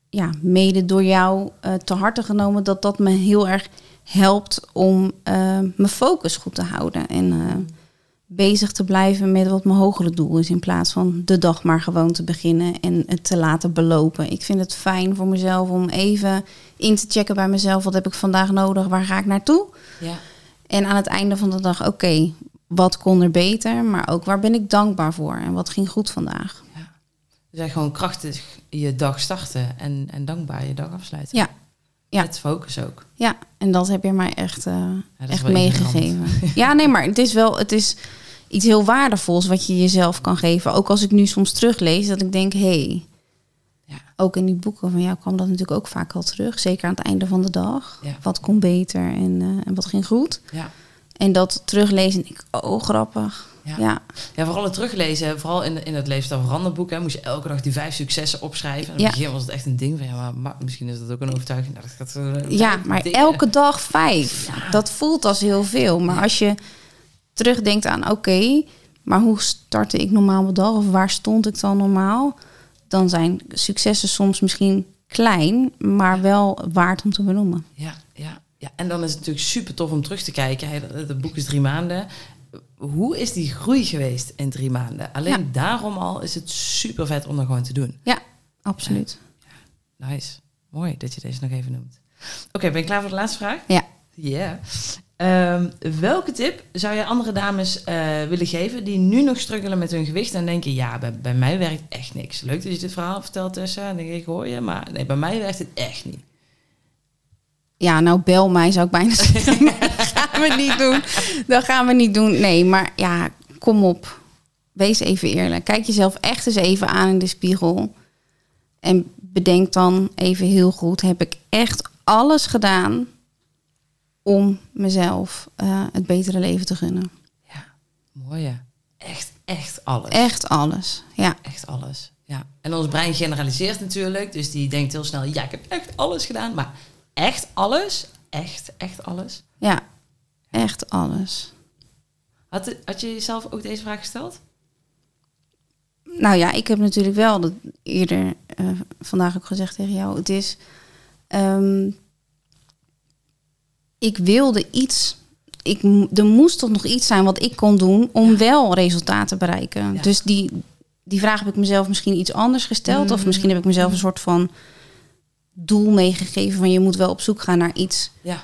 ja, mede door jou eh, te harte genomen, dat dat me heel erg helpt om eh, mijn focus goed te houden en eh, bezig te blijven met wat mijn hogere doel is, in plaats van de dag maar gewoon te beginnen en het te laten belopen. Ik vind het fijn voor mezelf om even in te checken bij mezelf, wat heb ik vandaag nodig, waar ga ik naartoe?
Ja.
En aan het einde van de dag, oké, wat kon er beter, maar ook waar ben ik dankbaar voor en wat ging goed vandaag?
Dus eigenlijk gewoon krachtig je dag starten en, en dankbaar je dag afsluiten.
Ja. Ja.
Met focus ook.
Ja, en dat heb je mij echt, eh, echt meegegeven. (laughs) ja, nee, maar het is wel, het is iets heel waardevols wat je jezelf kan geven. Ook als ik nu soms teruglees, dat ik denk, hé, hey,
Ja.
ook in die boeken van jou kwam dat natuurlijk ook vaak al terug. Zeker aan het einde van de dag.
Ja.
Wat kon beter en, eh, en wat ging goed.
Ja.
En dat teruglezen, denk ik, oh, grappig.
Ja.
Ja,
Ja, vooral het teruglezen, vooral in, in het Leefstijl veranderboek, hè, moest je elke dag die vijf successen opschrijven. En in het begin was het echt een ding van, ja, maar, maar misschien is dat ook een overtuiging. Nou, dat gaat, eh,
ja maar
dingen.
elke dag vijf. Dat voelt als heel veel. Maar als je terugdenkt aan, oké, maar hoe startte ik normaal mijn dag? Of waar stond ik dan normaal? Dan zijn successen soms misschien klein, maar wel waard om te benoemen.
Ja, ja, ja, en dan is het natuurlijk super tof om terug te kijken. Het boek is drie maanden. Hoe is die groei geweest in drie maanden? Alleen
Ja.
daarom al is het super vet om dat gewoon te doen.
Ja, absoluut.
Nice. Mooi dat je deze nog even noemt. Oké, ben je klaar voor de laatste vraag?
Ja.
Ja. Ehm, welke tip zou je andere dames eh, willen geven die nu nog struggelen met hun gewicht en denken, ja, bij, bij mij werkt echt niks. Leuk dat je dit verhaal vertelt, Tessa. En denk ik hoor je, maar nee, bij mij werkt het echt niet.
Ja, nou bel mij zou ik bijna (laughs) zeggen. Gaan we niet doen. Dat gaan we niet doen. Nee, maar ja, kom op. Wees even eerlijk. Kijk jezelf echt eens even aan in de spiegel. En bedenk dan even heel goed: heb ik echt alles gedaan om mezelf eh, het betere leven te gunnen?
Ja, mooi hè. Echt, echt alles.
Echt alles. Ja,
Echt alles. Ja. En ons brein generaliseert natuurlijk. Dus die denkt heel snel, ja, ik heb echt alles gedaan. Maar echt alles? Echt, echt alles?
ja, echt alles.
Had, had je jezelf ook deze vraag gesteld?
Nou ja, ik heb natuurlijk wel dat eerder eh, vandaag ook gezegd tegen jou. Het is. ehm, ik wilde iets. Ik, er moest toch nog iets zijn wat ik kon doen om wel resultaten te bereiken.
Ja.
Dus die, die vraag heb ik mezelf misschien iets anders gesteld. Of
Mhm.
misschien heb ik mezelf een soort van doel meegegeven van je moet wel op zoek gaan naar iets.
Ja.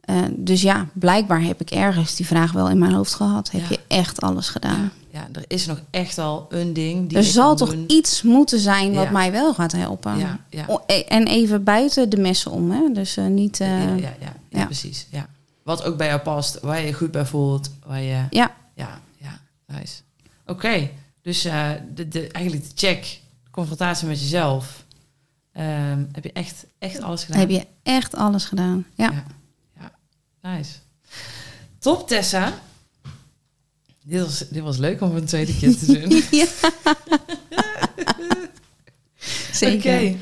Eh, dus ja, blijkbaar heb ik ergens die vraag wel in mijn hoofd gehad. Heb
Ja.
je echt alles gedaan?
Ja, er is nog echt al een ding die
Er zal toch
doen.
iets moeten zijn wat
Ja.
mij wel gaat helpen.
Ja,
e- En even buiten de messen om, hè? Dus eh, niet. eh,
ja,
ja,
precies. Ja. Wat ook bij jou past, waar je je goed bij voelt. Waar je,
ja.
ja, ja, nice. Oké, dus de, de, eigenlijk de check, confrontatie met jezelf. Ehm, heb je echt, echt alles gedaan?
Heb je echt alles gedaan? Ja.
Nice. Top, Tessa. Dit was, dit was leuk om een tweede keer te doen. (laughs)
Ja. Zeker.
Oké.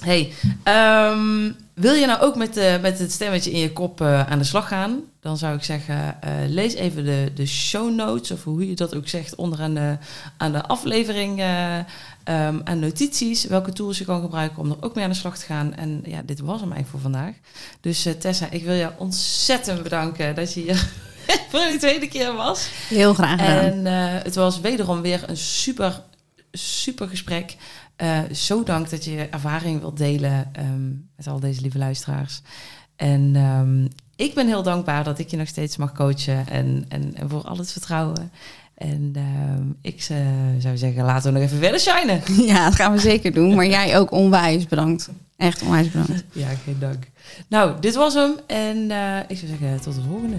Hey, ehm, wil je nou ook met, de, met het stemmetje in je kop eh, aan de slag gaan? Dan zou ik zeggen, eh, lees even de, de show notes, of hoe je dat ook zegt, onderaan de, aan de aflevering ehm, en notities. Welke tools je kan gebruiken om er ook mee aan de slag te gaan. En ja, dit was hem eigenlijk voor vandaag. Dus eh, Tessa, ik wil je ontzettend bedanken dat je hier (laughs) voor de tweede keer was.
Heel graag gedaan.
En eh, het was wederom weer een super, super gesprek. Eh, zo dank dat je je ervaring wilt delen ehm, met al deze lieve luisteraars. En ehm, ik ben heel dankbaar dat ik je nog steeds mag coachen en, en, en voor al het vertrouwen. En ehm, ik eh, zou zeggen, laten we nog even verder shinen. (laughs)
Ja, dat gaan we zeker doen. Maar jij ook onwijs bedankt. Echt onwijs bedankt.
Ja, geen dank. Nou, dit was hem. En eh, ik zou zeggen, tot de volgende.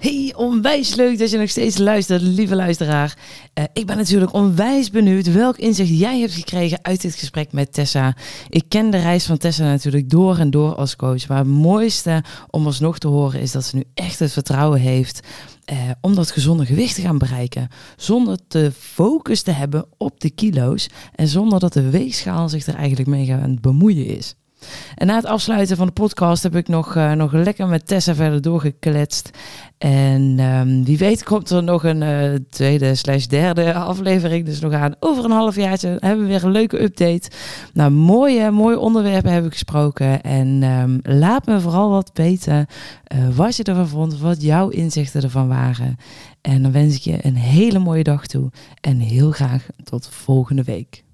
Hey, onwijs leuk dat je nog steeds luistert, lieve luisteraar. Eh, ik ben natuurlijk onwijs benieuwd welk inzicht jij hebt gekregen uit dit gesprek met Tessa. Ik ken de reis van Tessa natuurlijk door en door als coach. Maar het mooiste om alsnog te horen is dat ze nu echt het vertrouwen heeft eh, om dat gezonde gewicht te gaan bereiken. Zonder te focus te hebben op de kilo's en zonder dat de weegschaal zich er eigenlijk mee gaan bemoeien is. En na het afsluiten van de podcast heb ik nog, eh, nog lekker met Tessa verder doorgekletst. En ehm, wie weet komt er nog een eh, tweede slash derde aflevering. Dus nog aan over een half jaar hebben we weer een leuke update. Nou, mooie, mooie onderwerpen hebben we gesproken. En ehm, laat me vooral wat weten eh, wat je ervan vond, wat jouw inzichten ervan waren. En dan wens ik je een hele mooie dag toe. En heel graag tot volgende week.